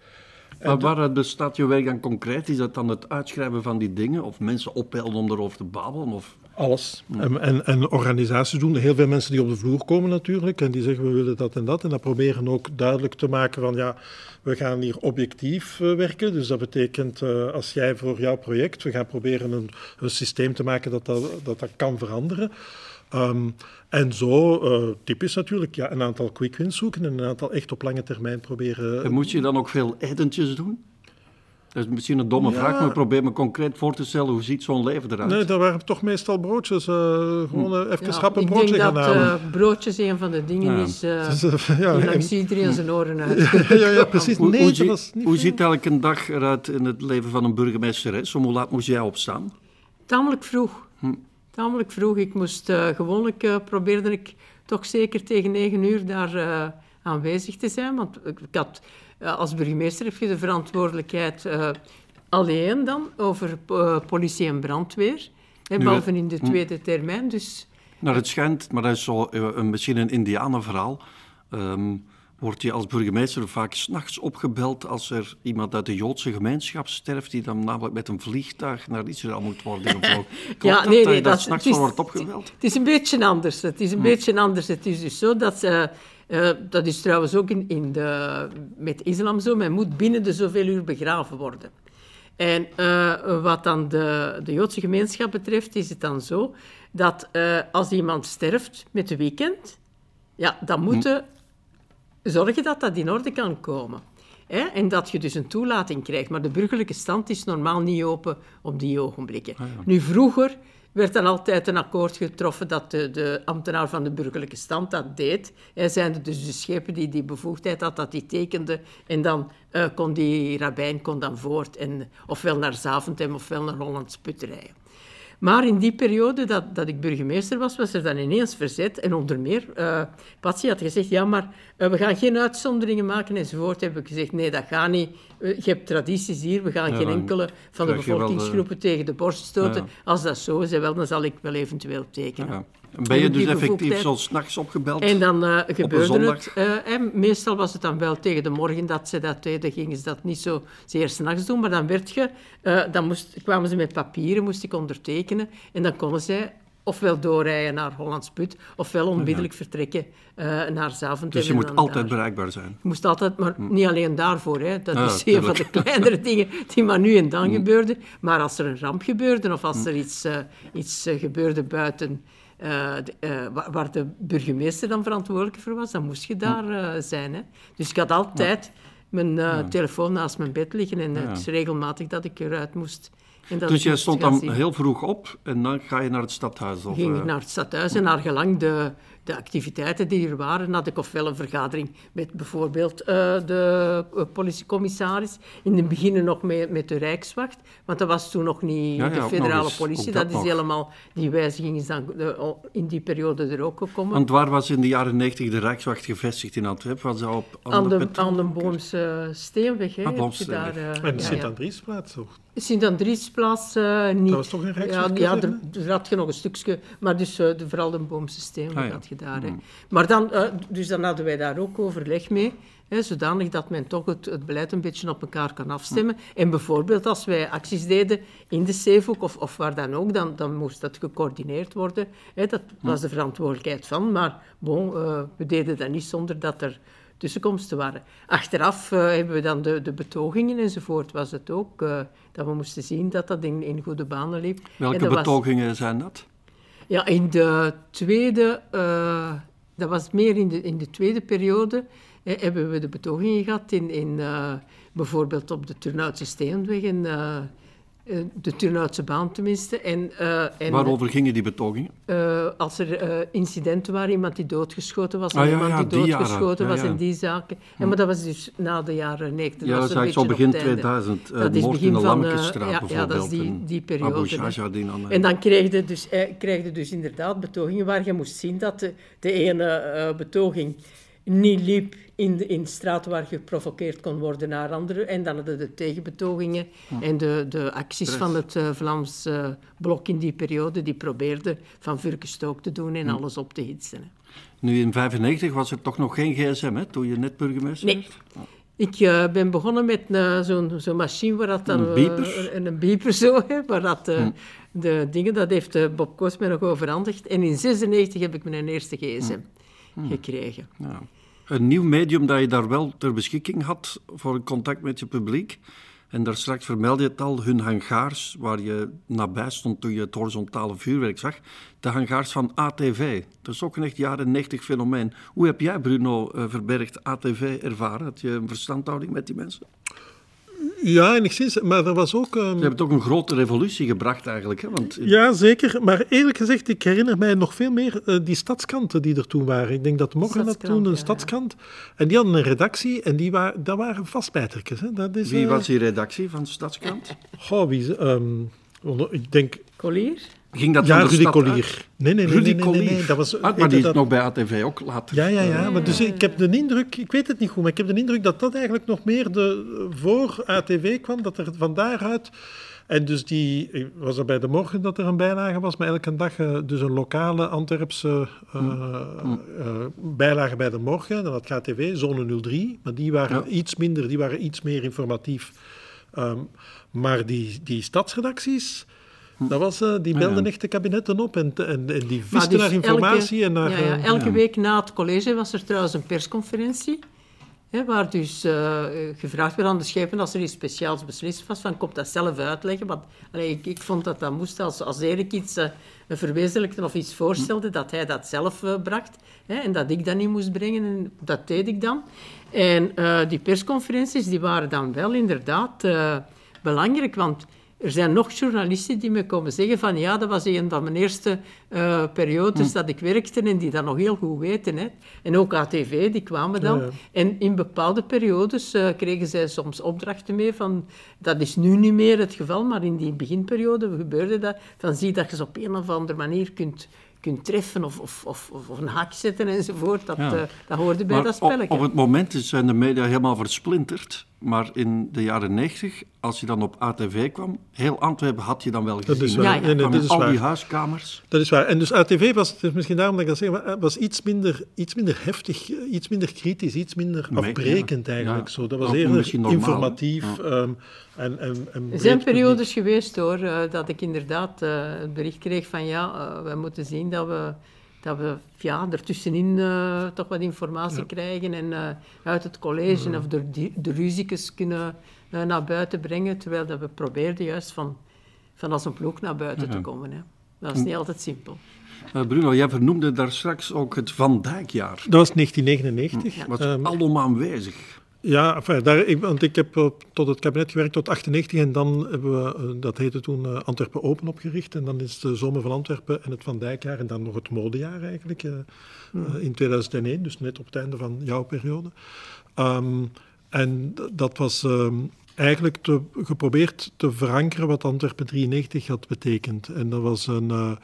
Maar waar bestaat je werk dan concreet? Is dat dan het uitschrijven van die dingen? Of mensen ophelden om erover te babbelen? Of... Alles. En, en, en organisaties doen. Heel veel mensen die op de vloer komen natuurlijk. En die zeggen we willen dat en dat. En dat proberen ook duidelijk te maken van ja, we gaan hier objectief eh, werken. Dus dat betekent eh, als jij voor jouw project, we gaan proberen een, een systeem te maken dat dat, dat, dat kan veranderen. Ehm, en zo, eh, typisch natuurlijk, ja, een aantal quick wins zoeken en een aantal echt op lange termijn proberen. En moet je dan ook veel etentjes doen? Dat is misschien een domme Ja. vraag, maar probeer me concreet voor te stellen. Hoe ziet zo'n leven eruit? Nee, dat waren toch meestal broodjes. eh, gewoon eh, even Ja, een ik broodje denk gaan dat halen. eh, broodjes een van de dingen Ja. is ja, die en- langs iedereen zijn oren uit. ja, ja, ja, precies. Hoe, Nee, hoe, dat was niet hoe ziet elke dag eruit in het leven van een burgemeesteres? Om hoe laat moest jij opstaan? Tamelijk vroeg. Hm. Tamelijk vroeg. Ik moest uh, gewoonlijk, uh, probeerde ik toch zeker tegen negen uur daar uh, aanwezig te zijn. Want ik had, als burgemeester heb je de verantwoordelijkheid alleen dan over politie en brandweer. Hè, behalve in de tweede termijn. Dus... Nou, het schijnt, maar dat is zo, een, misschien een indianenverhaal... Um, wordt je als burgemeester vaak s'nachts opgebeld als er iemand uit de Joodse gemeenschap sterft, die dan namelijk met een vliegtuig naar Israël moet worden gevlogen. ja, nee, nee, dat, dat s'nachts wel wordt opgebeld? Het is een beetje anders. Het is een hm. beetje anders. Het is dus zo dat... Uh, uh, dat is trouwens ook in, in de, met islam zo. Men moet binnen de zoveel uur begraven worden. En uh, wat dan de, de Joodse gemeenschap betreft, is het dan zo dat als iemand sterft met de weekend, ja, dan hm. moeten zorgen dat dat in orde kan komen. Hè? En dat je dus een toelating krijgt. Maar de burgerlijke stand is normaal niet open op die ogenblikken. Ah, nu, vroeger werd dan altijd een akkoord getroffen dat de, de ambtenaar van de burgerlijke stand dat deed. Hij zijn dus de schepen die die bevoegdheid had, dat die tekende. En dan uh, kon die rabbijn kon dan voort. En, ofwel naar Zaventem ofwel naar Hollands Put rijden. Maar in die periode dat, dat ik burgemeester was, was er dan ineens verzet. En onder meer, uh, Patsy had gezegd, ja, maar uh, we gaan geen uitzonderingen maken enzovoort. Heb ik gezegd, nee, dat gaat niet. Uh, je hebt tradities hier, we gaan geen enkele van de bevolkingsgroepen tegen de borst stoten. Ja. Als dat zo is, wel, dan zal ik wel eventueel tekenen. Ben je dus effectief zo s'nachts opgebeld? En dan uh, gebeurde het. Uh, en meestal was het dan wel tegen de morgen dat ze dat deden. Gingen ze dat niet zo zeer s'nachts doen. Maar dan, werd je, uh, dan moest, kwamen ze met papieren, moest ik ondertekenen. En dan konden zij ofwel doorrijden naar Hollands Put, ofwel onmiddellijk ja. vertrekken uh, naar Zaventem. Dus je moet altijd daar. bereikbaar zijn? Je moest altijd, maar hm. niet alleen daarvoor. Hè. Dat ja, is een van de kleinere dingen die maar nu en dan hm. gebeurden. Maar als er een ramp gebeurde of als hm. er iets, uh, iets uh, gebeurde buiten uh, de, uh, waar de burgemeester dan verantwoordelijk voor was, dan moest je daar uh, zijn. Hè. Dus ik had altijd mijn ja. telefoon naast mijn bed liggen en het is regelmatig dat ik eruit moest. dus jij stond dan heel vroeg op en dan ga je naar het stadhuis? Of, ging ik naar het stadhuis en naar gelang de, de activiteiten die er waren, had ik ofwel een vergadering met bijvoorbeeld uh, de uh, politiecommissaris, in het begin nog met, met de Rijkswacht, want dat was toen nog niet ja, ja, de federale politie, dat, dat is helemaal, die wijziging is dan uh, in die periode er ook gekomen. Want waar was in de jaren 90 de Rijkswacht gevestigd in Antwerpen? Was dat op aan de, aan de Boomse Steenweg. Hè, ah, Daar, en Sint-Andriesplaats toch? Sint-Andriesplaats niet. Dat was toch een Rijkswacht? Ja, ja er, er, had je nog een stukje, maar dus de, vooral de Boomse Steenweg ah, had je daar. Hmm. Maar dan, uh, dus dan hadden wij daar ook overleg mee. Hè, zodanig dat men toch het, het, beleid een beetje op elkaar kan afstemmen. Hmm. En bijvoorbeeld als wij acties deden in de Zeehoek of, of waar dan ook, dan, dan moest dat gecoördineerd worden. Hè, dat hmm. was de verantwoordelijkheid van. Maar bon, uh, we deden dat niet zonder dat er tussenkomsten waren. Achteraf uh, hebben we dan de, de betogingen enzovoort, was het ook. Uh, dat we moesten zien dat dat in, in goede banen liep. Welke betogingen was... zijn dat? Ja, in de tweede, uh, dat was meer in de, in de tweede periode, hè, hebben we de betogingen gehad in, in uh, bijvoorbeeld op de Turnhoutse Steenweg en uh, eh, de Turnhoutse baan tenminste. En, uh, en, Waarover gingen die betogingen? Uh, als er incidenten waren, iemand die doodgeschoten was, ah, ja, iemand ja, die doodgeschoten was en die zaken. En, maar dat was dus na de jaren 90. Ja, dat is eigenlijk zo begin 2000. dat is begin van Lammekenstraat ja, bijvoorbeeld. Ja, dat is die, die periode. En dan kreeg je, dus, kreeg je dus inderdaad betogingen waar je moest zien dat de, de ene betoging niet liep in de, in de straat waar geprovoceerd kon worden naar anderen. En dan hadden de tegenbetogingen en de, de acties van het uh, Vlaams uh, blok in die periode, die probeerden van vurkenstook te doen en alles op te hitsen. Nu, in 1995 was er toch nog geen gsm, hè, toen je net burgemeester nee. werd? Ik uh, ben begonnen met zo'n zo machine waar dat dan... Een beeper? een beeper zo, hè, waar dat... Hm. De dingen, dat heeft Bob Koos mij nog overhandigd. En in 1996 heb ik mijn eerste gsm hm. gekregen. Ja een nieuw medium dat je daar wel ter beschikking had voor contact met je publiek. En daar straks vermeldde je het al, hun hangaars, waar je nabij stond toen je het horizontale vuurwerk zag. De hangaars van ATV. Dat is ook een echt jaren 90 fenomeen. Hoe heb jij, Bruno uh, Verbergt, ATV ervaren? Had je een verstandhouding met die mensen? Ja, enigszins. Maar er was ook... Um... Ze hebben toch een grote revolutie gebracht eigenlijk. Hè? Want... Ja, zeker. Maar eerlijk gezegd, ik herinner mij nog veel meer uh, die stadskanten die er toen waren. Ik denk dat Morgen had toen een ja, stadskant. En die hadden een redactie en die wa dat waren vastbijtertjes. Hè? Dat is, wie uh... was die redactie van de stadskant? Goh, wie... Um, ik denk... Collier? Ging dat Ja, Rudy? Collier. Nee, nee, nee. Rudy nee. Dat was, Ah, maar die is dat- nog bij ATV ook later. Ja, ja, ja. Maar dus ik heb de indruk, ik weet het niet goed, maar ik heb de indruk dat dat eigenlijk nog meer de, voor ATV kwam, dat er van daaruit... En dus die, was er bij de morgen dat er een bijlage was, maar elke dag eh, dus een lokale Antwerpse eh, eh, bijlage bij de morgen. Dan had KTV, zone 03, maar die waren Ja. iets minder, die waren iets meer informatief. Ehm, maar die, die stadsredacties, dat was, eh, die ja. belden echt de kabinetten op en, en, en die visten dus naar informatie. elke, en naar, ja, ja, eh, elke Ja. week na het college was er trouwens een persconferentie. Hè, waar dus eh, gevraagd werd aan de schepen als er iets speciaals beslist was, van kom dat zelf uitleggen. Want allee, ik, ik vond dat dat moest, als, als Erik iets eh, verwezenlijkte of iets voorstelde, dat hij dat zelf bracht. Hè, en dat ik dat niet moest brengen, en dat deed ik dan. En eh, die persconferenties die waren dan wel inderdaad eh, belangrijk, want er zijn nog journalisten die me komen zeggen van ja, dat was een van mijn eerste eh, periodes dat ik werkte en die dat nog heel goed weten. Hè. En ook ATV, die kwamen dan. Ja, ja. En in bepaalde periodes eh, kregen zij soms opdrachten mee van, dat is nu niet meer het geval, maar in die beginperiode gebeurde dat, van zie dat je ze op een of andere manier kunt, kunt treffen of, of, of, of een haak zetten enzovoort. Dat, Ja. eh, dat hoorde bij Maar dat op, spelletje. op het moment zijn de media helemaal versplinterd. Maar in de jaren 90, als je dan op ATV kwam, heel Antwerpen had je dan wel gezien. Dat is hè? waar. Ja, ja. Nee, nee, Kwamen dat is al die huiskamers. Dat is waar. En dus ATV was, het is misschien daarom dat ik dat zeg, eh, was iets minder, iets minder heftig, eh, iets minder kritisch, iets minder Nee, afbrekend ja. eigenlijk. Ja. Zo. Dat was eerder informatief. ehm, en, en, en Er zijn periodes geweest hoor, eh, dat ik inderdaad eh, het bericht kreeg van ja, eh, we moeten zien dat we, dat we ja, ertussenin eh, toch wat informatie krijgen en eh, uit het college of de, de ruziekes kunnen eh, naar buiten brengen, terwijl dat we probeerden juist van, van als een ploeg naar buiten te komen. Hè. Dat is niet altijd simpel. Eh, Bruno, jij vernoemde daar straks ook het Van Dijkjaar. Dat was 1999. was Ehm, alom aanwezig. Ja, enfin, daar, ik, want ik heb op- tot het kabinet gewerkt tot 98 en dan hebben we, eh, dat heette toen eh, Antwerpen Open opgericht. En dan is de Zomer van Antwerpen en het Van Dijkjaar en dan nog het modejaar eigenlijk eh, eh, in 2001, dus net op het einde van jouw periode. Ehm, en dat was ehm, eigenlijk te, geprobeerd te verankeren wat Antwerpen 93 had betekend. En dat was een,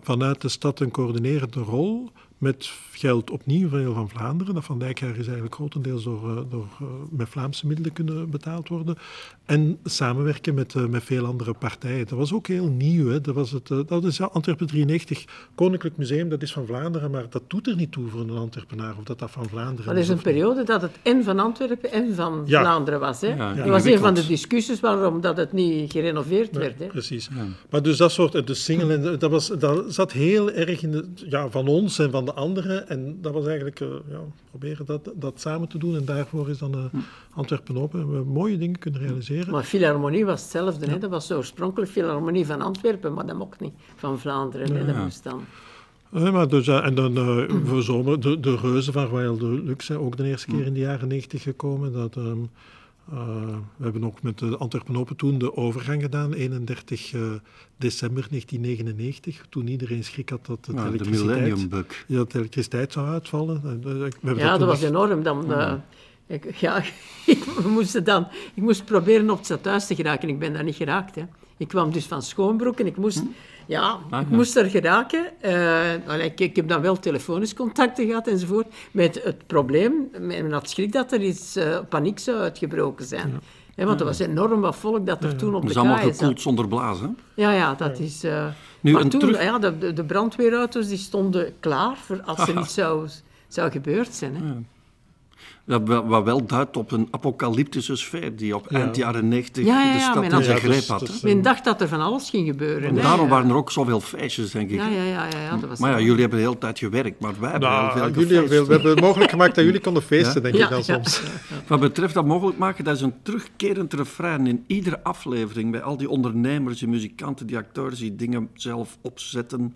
vanuit de stad een coördinerende rol met geld opnieuw van heel van Vlaanderen. Dat Van Dijkjaar is eigenlijk grotendeels door, eh, door, eh, met Vlaamse middelen kunnen betaald worden. En samenwerken met, eh, met veel andere partijen. Dat was ook heel nieuw. Hè. Dat, was het, eh, dat is ja, Antwerpen 93, Koninklijk Museum, dat is van Vlaanderen, maar dat doet er niet toe voor een Entrepenaar of dat dat van Vlaanderen Maar er is een periode dat het en van Antwerpen en van Ja. Vlaanderen was. Hè. Ja, dat was een van de discussies waarom dat het niet gerenoveerd werd. Hè. Precies. Maar dus dat soort, de single, en dat, was, dat zat heel erg in de, ja, van ons en van de anderen. En dat was eigenlijk, eh, ja, proberen dat, dat samen te doen. En daarvoor is dan eh, Antwerpen Open. En we hebben mooie dingen kunnen realiseren. Maar Philharmonie was hetzelfde. Hè? Dat was oorspronkelijk Philharmonie van Antwerpen, maar dat mocht niet van Vlaanderen. Hè? Dat moest dan. Eh, maar dus, eh, en dan eh, voor zomer, de, de reuzen van Royal Deluxe, zijn ook de eerste keer in de jaren 90 gekomen. Dat, ehm, eh, we hebben ook met de Antwerpen Open toen de overgang gedaan, 31 eh, december 1999, toen iedereen schrik had dat het Ja, de elektriciteit, Millennium Bug. ja, dat de elektriciteit zou uitvallen. We Ja, dat was nog- enorm. Dan, eh, ik, ja, ik, we moesten dan, ik moest proberen op het stadhuis te geraken. Ik ben daar niet geraakt. Hè. Ik kwam dus van Schoonbroek en ik moest, ja, ik ja. moest er geraken. Eh, allee, ik, ik heb dan wel telefonisch contacten gehad enzovoort. Met het probleem, men had schrik dat er iets eh, paniek zou uitgebroken zijn. Hè, want er was enorm wat volk dat er toen op Dat de is allemaal kaaien zat. gekoeld zonder blazen. Ja, ja, dat is... eh, Nu, maar en toen, terug- ja, de, de, brandweerauto's die stonden klaar voor als er iets zou, zou gebeurd zijn. Hè. Wat wel duidt op een apocalyptische sfeer die op eind jaren 90 Ja, ja, de stad in zijn greep had. Men dacht dat er van alles ging gebeuren. En hè. daarom Ja. waren er ook zoveel feestjes, denk ik. Ja, ja, ja, ja, ja, dat was Maar ja, jullie hebben de hele tijd gewerkt, maar wij hebben Nou, heel veel jullie hebben, we hebben het mogelijk gemaakt dat jullie konden feesten, denk Ja, ik dan ja. soms. Wat betreft dat mogelijk maken, dat is een terugkerend refrein in iedere aflevering bij al die ondernemers, die muzikanten, die acteurs die dingen zelf opzetten.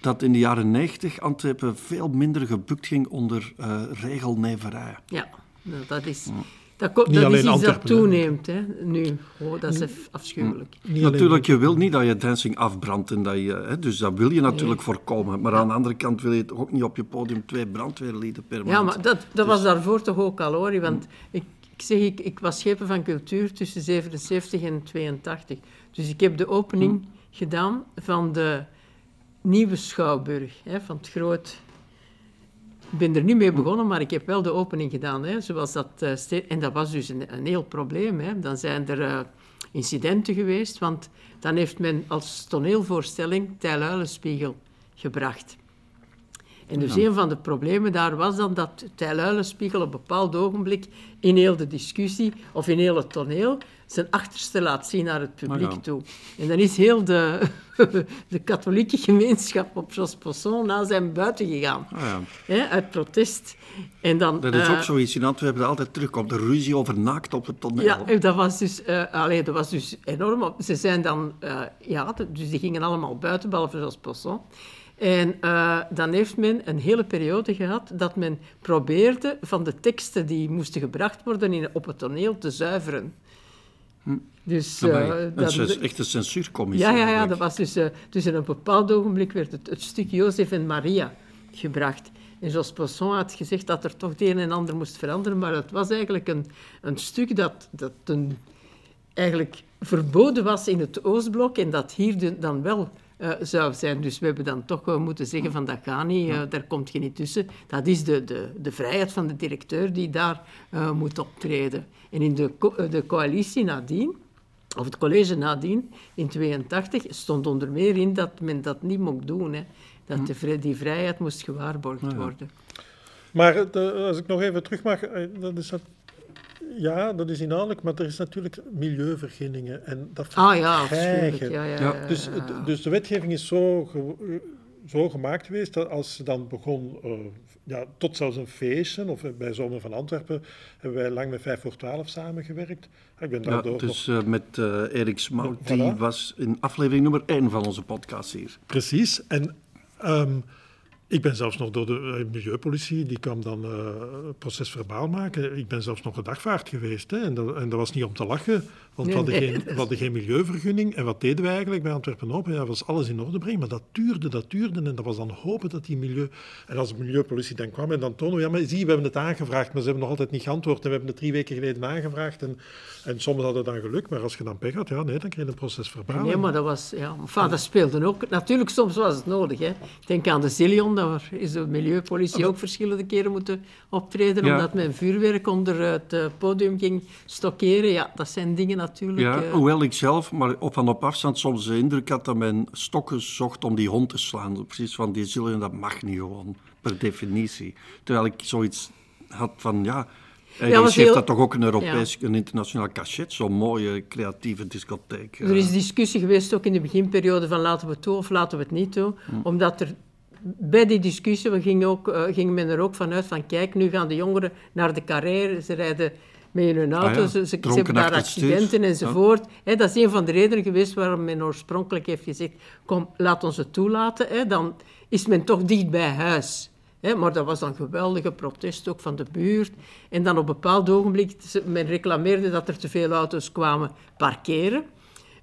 Dat in de jaren 90 Antwerpen veel minder gebukt ging onder eh regelneverij. Ja, nou, dat is, dat, ko- Niet dat alleen is iets dat Antwerpen, toeneemt hè, nu. Oh, dat is afschuwelijk. Niet alleen- Natuurlijk, je wil niet dat je dancing afbrandt. En dat je, hè, dus dat wil je natuurlijk voorkomen. Maar aan de andere kant wil je toch ook niet op je podium twee brandweerlieden permanent. Ja, maar dat, dat was daarvoor toch ook al hoor. Want ik, ik zeg, ik, ik was schepen van cultuur tussen 77 en 82. Dus ik heb de opening gedaan van de nieuwe Schouwburg, hè, van het groot... Ik ben er niet mee begonnen, maar ik heb wel de opening gedaan. Hè, zoals dat, eh, en dat was dus een, heel probleem. Hè. Dan zijn er eh, incidenten geweest, want dan heeft men als toneelvoorstelling Tijl gebracht. En dus een van de problemen daar was dan dat Tijl Uilenspiegel op een bepaald ogenblik in heel de discussie of in heel het toneel zijn achterste laat zien naar het publiek ja. toe. En dan is heel de, de katholieke gemeenschap op Jos Posson na zijn buiten gegaan, Ah, ja. hè, uit protest. En dan, Dat is eh, ook zoiets in Antwerpen altijd terugkomt. De ruzie over naakt op het toneel. ja, dat was dus, eh allee, dat was dus enorm. Ze zijn dan, eh, ja, dus die gingen allemaal buiten, behalve Jos Posson. En eh, dan heeft men een hele periode gehad dat men probeerde van de teksten die moesten gebracht worden in, op het toneel te zuiveren. Dus, eh, Amai, een dat- cens- echte censuurcommissie. ja, ja, ja, dat was dus, eh, dus in een bepaald ogenblik werd het, het stuk Jozef en Maria gebracht. En Jos Poisson had gezegd dat er toch het een en ander moest veranderen, maar het was eigenlijk een, een stuk dat, dat een, eigenlijk verboden was in het Oostblok en dat hier de- dan wel eh, zou zijn. Dus we hebben dan toch moeten zeggen van dat gaat niet, eh, daar komt je niet tussen. Dat is de, de, de vrijheid van de directeur die daar eh, moet optreden. En in de, co- de coalitie nadien, of het college nadien, in 82, stond onder meer in dat men dat niet mocht doen. Hè. Dat de, vrij- die vrijheid moest gewaarborgd worden. Maar de- als ik nog even terug mag, dat is dat, ja, dat is inhoudelijk, maar er is natuurlijk milieuvergunningen en dat Ah ja, afschuwelijk. Ja, ja, Ja. ja, Dus, ja. dus de wetgeving is zo, ge- zo gemaakt geweest dat als ze dan begon, eh, ja, tot zelfs een feestje, of bij Zomer van Antwerpen, hebben wij lang met 5 voor 12 samengewerkt. Ik ben Ja, daardoor nog dus eh, met eh Erik Smout, Voilà. die was in aflevering nummer 1 van onze podcast hier. Precies. En ehm, ik ben zelfs nog door de eh, milieupolitie, die kwam dan eh proces verbaal maken. Ik ben zelfs nog gedagvaard geweest. Hè, en, dat, en dat was niet om te lachen, want Nee, we, hadden nee, geen, we hadden geen milieuvergunning. En wat deden we eigenlijk bij Antwerpen Open? Ja, dat was alles in orde brengen, maar dat duurde, dat duurde. En dat was dan hopen dat die milieu... En als de milieupolitie dan kwam en dan tonen we... Ja, maar zie, we hebben het aangevraagd, maar ze hebben nog altijd niet geantwoord. En we hebben het drie weken geleden aangevraagd. En, en soms hadden dan geluk, maar als je dan pech had, ja, nee, dan kreeg je een proces verbaal. Nee, maar dat was... Ja, enfin, dat speelde ook... Natuurlijk, soms was het nodig. Hè. Denk aan de Zillion, daar is de milieupolitie ook verschillende keren moeten optreden, Ja. omdat men vuurwerk onder het eh, podium ging stockeren. Ja, dat zijn dingen natuurlijk... Ja, eh, hoewel ik zelf, maar op, van op afstand soms de indruk had dat men stokken zocht om die hond te slaan. Precies van die zullen, dat mag niet gewoon, per definitie. Terwijl ik zoiets had van, ja... Ja, Ja, heeft heel- dat toch ook een Europees, een internationaal cachet, zo'n mooie creatieve discotheek. Er is discussie geweest ook in de beginperiode van laten we het toe of laten we het niet toe. Hm. Omdat er bij die discussie we gingen ook, eh, ging men er ook vanuit van kijk, nu gaan de jongeren naar de carrière, ze rijden mee in hun auto, Ah ja, ze, ze- hebben daar stuur. accidenten enzovoort. Dat is een van de redenen geweest waarom men oorspronkelijk heeft gezegd, kom, laat ons het toelaten, dan is men toch dicht bij huis. Maar dat was dan geweldige protest ook van de buurt. En dan op een bepaald ogenblik, men reclameerde dat er te veel auto's kwamen parkeren.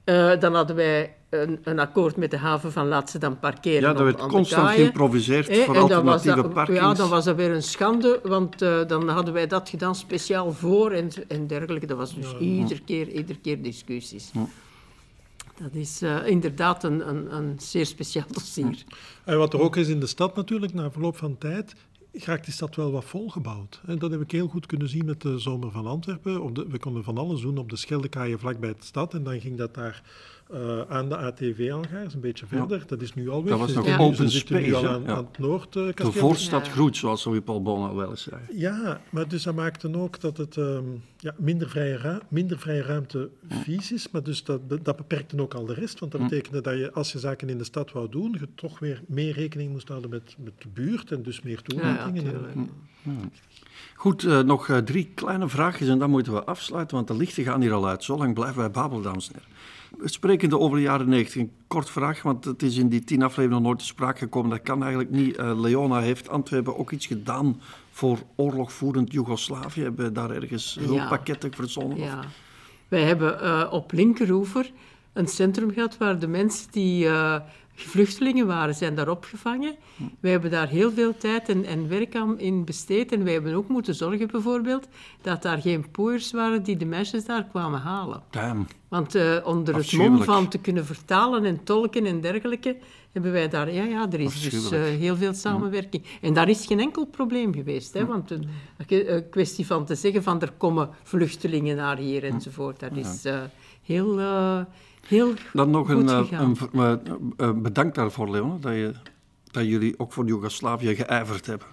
Eh, dan hadden wij een, een akkoord met de haven van laat ze dan parkeren Ja, op- er werd constant kaaien. geïmproviseerd voor alternatieve dat, parkings. Ja, dan was dat weer een schande, want eh, dan hadden wij dat gedaan speciaal voor en, en dergelijke. Dat was dus iedere keer, iedere keer discussies. Dat is eh, inderdaad een, een, een zeer speciaal dossier. En wat er ook is in de stad natuurlijk, na verloop van tijd, raakt die stad wel wat volgebouwd. En dat heb ik heel goed kunnen zien met de Zomer van Antwerpen. Op de, we konden van alles doen op de Scheldekaaien vlakbij de stad. En dan ging dat daar eh, aan de ATV-algaars, een beetje verder. Dat is nu al weg. Dat was Ze nog open nu space, al aan, Ja. aan het Noordkasteel. De voorstad Ja. groeit, zoals Louis Paul Bon al wel eens zei. Ja, maar dus dat maakte ook dat het ehm, ja, minder, vrije minder vrije ruimte vies is. Maar dus dat, dat, beperkte ook al de rest. Want dat betekende dat je, als je zaken in de stad wou doen, je toch weer meer rekening moest houden met, met de buurt en dus meer Ja, ja, toelatingen. En- tuurlijk. Goed, eh, nog eh, drie kleine vraagjes en dan moeten we afsluiten, want de lichten gaan hier al uit. Zo lang blijven wij babbelen, dames en heren. Sprekende over de jaren 90, een kort vraag, want het is in die tien afleveringen nog nooit te sprake gekomen. Dat kan eigenlijk niet. Eh, Leona heeft Antwerpen ook iets gedaan voor oorlogvoerend Joegoslavië. Hebben we daar ergens hulppakketten verzonnen? of- Ja. Wij hebben eh, op Linkeroever een centrum gehad waar de mensen die eh, vluchtelingen waren, zijn daar opgevangen. Wij hebben daar heel veel tijd en, en werk aan in besteed. En wij hebben ook moeten zorgen bijvoorbeeld dat daar geen pooiers waren die de meisjes daar kwamen halen. Damn. Want eh, onder het mom van te kunnen vertalen en tolken en dergelijke, hebben wij daar... Ja, ja er is dus eh, heel veel samenwerking. En daar is geen enkel probleem geweest. Hè, want een, een kwestie van te zeggen van er komen vluchtelingen naar hier enzovoort. Dat is eh, heel, heel Dan nog goed een, eh, een, ver- eh, eh, bedankt daarvoor, Leon, dat, je, dat jullie ook voor Joegoslavië geijverd hebben.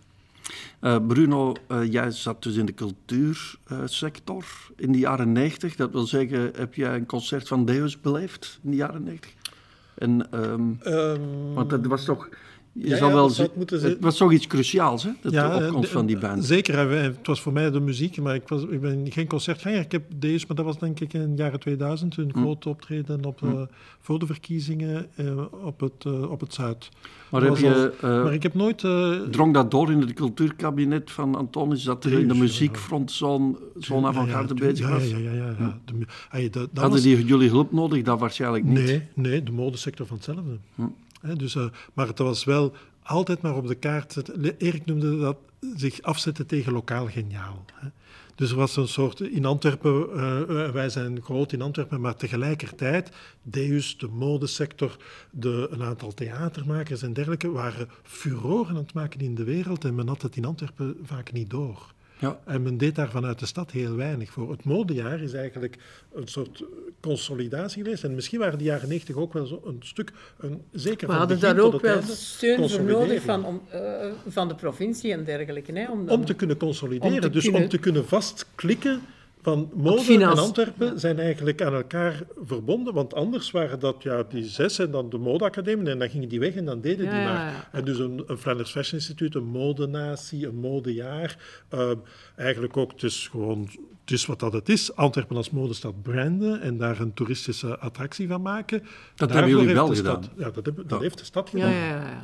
Eh, Bruno, eh, jij zat dus in de cultuursector in de jaren 90. Dat wil zeggen, heb jij een concert van Deus beleefd in de jaren 90? En, ehm, Ehm, want dat was toch... Ja, zal ja, wel dat zou zi- het was toch iets cruciaals, hè? De Ja, opkomst eh, van die eh, band. Zeker, het was voor mij de muziek, maar ik, was, ik ben geen concertganger. Ik heb deze, maar dat was denk ik in de jaren 2000, Hm. een groot optreden op, eh, voor de verkiezingen eh, op, het, eh, op het Zuid. Maar Dat heb je... eh, maar ik heb nooit... eh, Drong dat door in het cultuurkabinet van Antonis, dat er in de muziekfront zo'n ja, avant-garde bezig was? Ja, ja, ja. ja. De dat, dat Hadden was- die jullie hulp nodig? Dat waarschijnlijk niet. Nee, nee, de modesector van hetzelfde. Hm. Dus, eh, maar het was wel altijd maar op de kaart Erik noemde dat zich afzetten tegen lokaal geniaal. Dus er was een soort in Antwerpen, eh, eh, wij zijn groot in Antwerpen, maar tegelijkertijd, Deus, de modesector, de, een aantal theatermakers en dergelijke, waren furoren aan het maken in de wereld en men had het in Antwerpen vaak niet door. Ja. En men deed daar vanuit de stad heel weinig voor. Het modejaar is eigenlijk een soort consolidatie geweest. En misschien waren de jaren 90 ook wel zo een stuk, een, zeker We van hadden daar ook wel steun voor nodig van, om, eh, van de provincie en dergelijke. Hè, om, Om te kunnen consolideren, om te dus kunnen- om te kunnen vastklikken van mode en Antwerpen zijn eigenlijk aan elkaar verbonden, want anders waren dat ja, die zes en dan de modeacademie en dan gingen die weg en dan deden Ja, die maar. ja. En dus een, een Flanders Fashion Instituut, een modenatie, een modejaar. Ehm, eigenlijk ook, het is gewoon, het is wat dat het is. Antwerpen als modestad branden en daar een toeristische attractie van maken. hebben Daarvoor jullie wel gedaan. Stad, ja, dat, heb- dat Ja. heeft de stad Ja, gedaan. ja,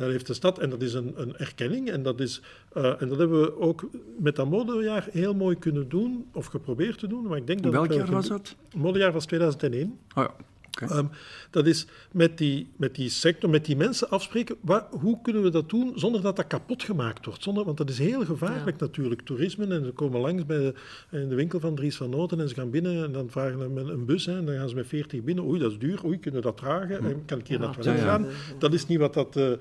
Dat heeft de stad en dat is een, een erkenning. En dat, is, eh, en dat hebben we ook met dat modejaar heel mooi kunnen doen, of geprobeerd te doen. Maar ik denk dat Welk wel jaar was dat? Het modejaar was 2001. Oh ja, Ehm, dat is met die, met die sector, met die mensen afspreken, hoe kunnen we dat doen zonder dat dat kapot gemaakt wordt? Zonder, want dat is heel gevaarlijk natuurlijk, toerisme. En ze komen langs bij de, in de winkel van Dries van Noten en ze gaan binnen en dan vragen ze met een bus hè, en dan gaan ze met 40 binnen. Oei, dat is duur. Oei, kunnen we dat dragen? En kan ik hier naar het toilet gaan? Dat is niet wat dat, eh,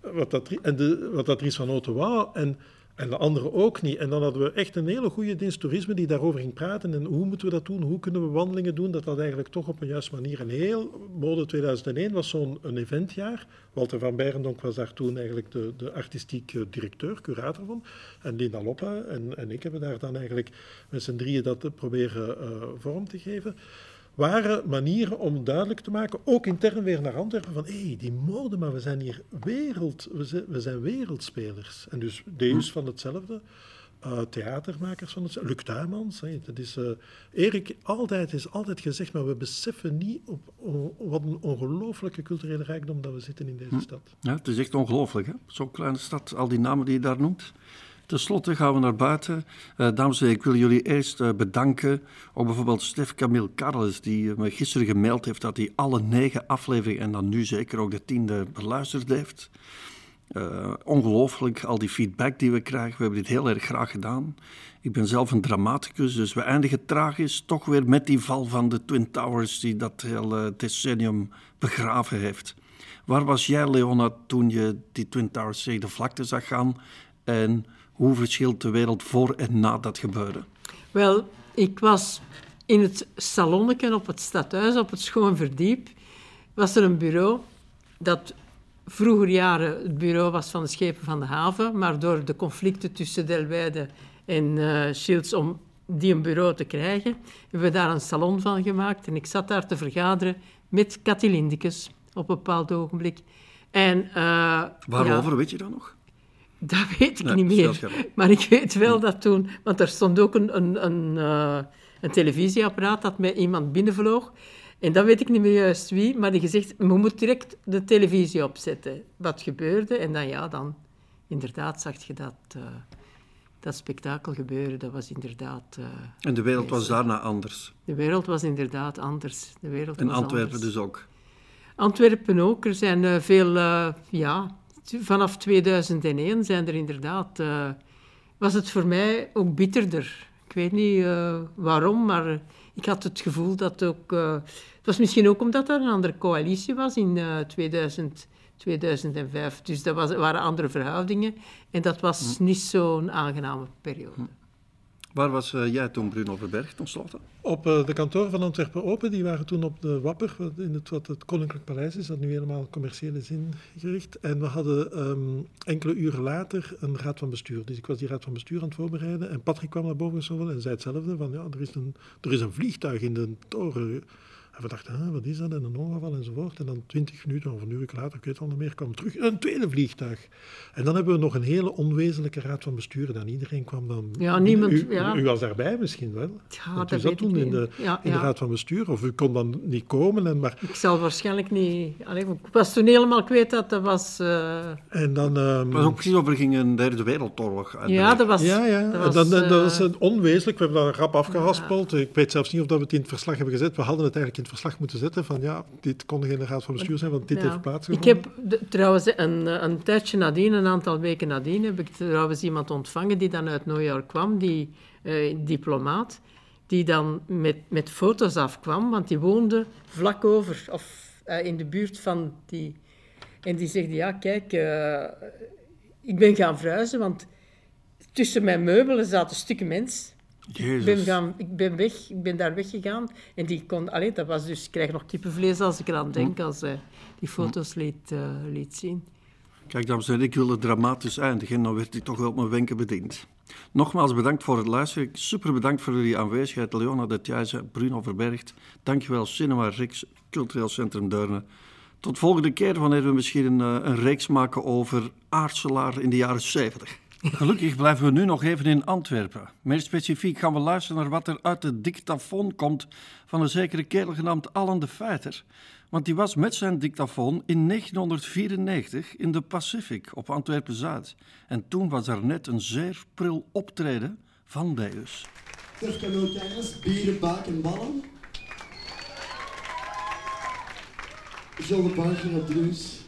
wat dat, en de, wat dat Dries van Noten wou. En, en de anderen ook niet. En dan hadden we echt een hele goede dienst toerisme die daarover ging praten. En hoe moeten we dat doen? Hoe kunnen we wandelingen doen? Dat dat eigenlijk toch op een juiste manier. En heel Mode 2001 was zo'n eventjaar. Walter van Beirendonk was daar toen eigenlijk de, de artistiek directeur, curator van. En Linda Loppa en, en ik hebben daar dan eigenlijk met z'n drieën dat proberen eh, vorm te geven waren manieren om duidelijk te maken, ook intern weer naar Antwerpen, van hé, hey, die mode, maar we zijn hier wereld, we zijn, we zijn wereldspelers. En dus Deus van hetzelfde, eh, theatermakers van hetzelfde, Luc Tuymans. Hè, dat is, eh, Erik altijd is altijd gezegd, maar we beseffen niet op, o- wat een ongelooflijke culturele rijkdom dat we zitten in deze stad. Ja, het is echt ongelooflijk, hè? Zo'n kleine stad, al die namen die je daar noemt. Ten slotte gaan we naar buiten. Eh, dames en heren, ik wil jullie eerst eh, bedanken. Ook bijvoorbeeld Stef Camille Carles, die eh, me gisteren gemaild heeft dat hij alle negen afleveringen, en dan nu zeker ook de tiende, beluisterd heeft. Ongelooflijk, al die feedback die we krijgen. We hebben dit heel erg graag gedaan. Ik ben zelf een dramaticus, dus we eindigen tragisch toch weer met die val van de Twin Towers die dat hele decennium begraven heeft. Waar was jij, Leona, toen je die Twin Towers tegen de vlakte zag gaan? En hoe verschilt de wereld voor en na dat gebeurde? Wel, ik was in het salonnetje op het stadhuis, op het Schoon Verdiep, was er een bureau dat vroeger jaren het bureau was van de schepen van de haven, maar door de conflicten tussen Delwijde en eh Shields om die een bureau te krijgen, hebben we daar een salon van gemaakt. En ik zat daar te vergaderen met Cathy Lindekes op een bepaald ogenblik. En, eh, Waarover, ja, weet je dat nog? Dat weet ik Nee, niet meer. Maar ik weet wel dat toen... Want er stond ook een, een, een, eh, een televisieapparaat dat met iemand binnenvloog. En dat weet ik niet meer juist wie, maar die gezegd, we moeten direct de televisie opzetten. Wat gebeurde? En dan ja, dan inderdaad zag je dat, eh, dat spektakel gebeuren. Dat was inderdaad... eh, En de wereld was daarna anders. de wereld was inderdaad anders. De wereld En was Antwerpen anders. dus ook. Antwerpen ook. Er zijn veel, ja, vanaf 2001 zijn er inderdaad, eh, was het voor mij ook bitterder. Ik weet niet eh, waarom, maar ik had het gevoel dat ook, eh, het was misschien ook omdat er een andere coalitie was in eh 2000, 2005. Dus dat was, waren andere verhoudingen en dat was niet zo'n aangename periode. Waar was eh, jij toen, Bruno Verberg, tenslotte? Op eh, de kantoren van Antwerpen Open, die waren toen op de Wapper, wat in het, wat het Koninklijk Paleis is, dat nu helemaal commerciële zin gericht. En we hadden ehm, enkele uren later een raad van bestuur. Dus ik was die raad van bestuur aan het voorbereiden en Patrick kwam naar boven en zei hetzelfde, van ja, er is een, er is een vliegtuig in de toren. En we dachten, "Huh, wat is dat? En een ongeval enzovoort. En dan twintig minuten of een uur later, ik weet het al niet meer, kwam terug een tweede vliegtuig. En dan hebben we nog een hele onwezenlijke raad van bestuur. Dan iedereen kwam dan... Ja, niemand- U, ja. u was daarbij misschien wel. Ja, Want u dat zat weet ik toen in de, Ja, in de raad van bestuur, of u kon dan niet komen. En, maar, Ik zal waarschijnlijk niet... Allee, ik was toen helemaal kwijt dat dat was... eh, en dan... ehm, Het was ook precies over ging een derde wereldoorlog. ja, dat was... ja, ja. Dat was, dan, dat eh, was een onwezenlijk. We hebben dat rap afgehaspeld. Ik weet zelfs niet of dat we het in het verslag hebben gezet. We hadden het eigenlijk in het verslag moeten zetten van ja, dit kon geen raad van bestuur zijn, want dit Ja. heeft Ik plaatsgevonden. heb de- trouwens een, een tijdje nadien, een aantal weken nadien, heb ik trouwens iemand ontvangen die dan uit New York kwam, die eh, diplomaat, die dan met, met foto's afkwam, want die woonde vlak over, of eh, in de buurt van die... En die zegt, ja, kijk, eh, ik ben gaan verhuizen, want tussen mijn meubelen zaten stukken mens. Ik ben, Jezus. gaan, ik ben weg, ik ben daar weggegaan. En die kon, allee, dat was dus, ik krijg nog kippenvlees als ik eraan denk, als hij die foto's liet, eh, liet zien. Kijk, dames en heren, ik wilde dramatisch eindigen en dan werd ik toch wel op mijn wenken bediend. Nogmaals bedankt voor het luisteren. Super bedankt voor jullie aanwezigheid. Leona de Thijsse, Bruno Verbergt. Dankjewel Cinema Rix, Cultureel Centrum Deurne. Tot volgende keer wanneer we misschien een, eh, een reeks maken over Aarselaar in de jaren 70. Gelukkig blijven we nu nog even in Antwerpen. Meer specifiek gaan we luisteren naar wat er uit de dictafoon komt van een zekere kerel genaamd Alan de Feiter. Want die was met zijn dictafoon in 1994 in de Pacific op Antwerpen-Zuid. En toen was er net een zeer pril optreden van Deus. Cadeautjes, bieren, baak en ballen. Gilde Barger op drums.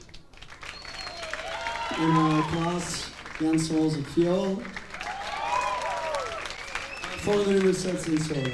En uh, Klaas, Jan Sols op viool. Volgende nummer zet in solo.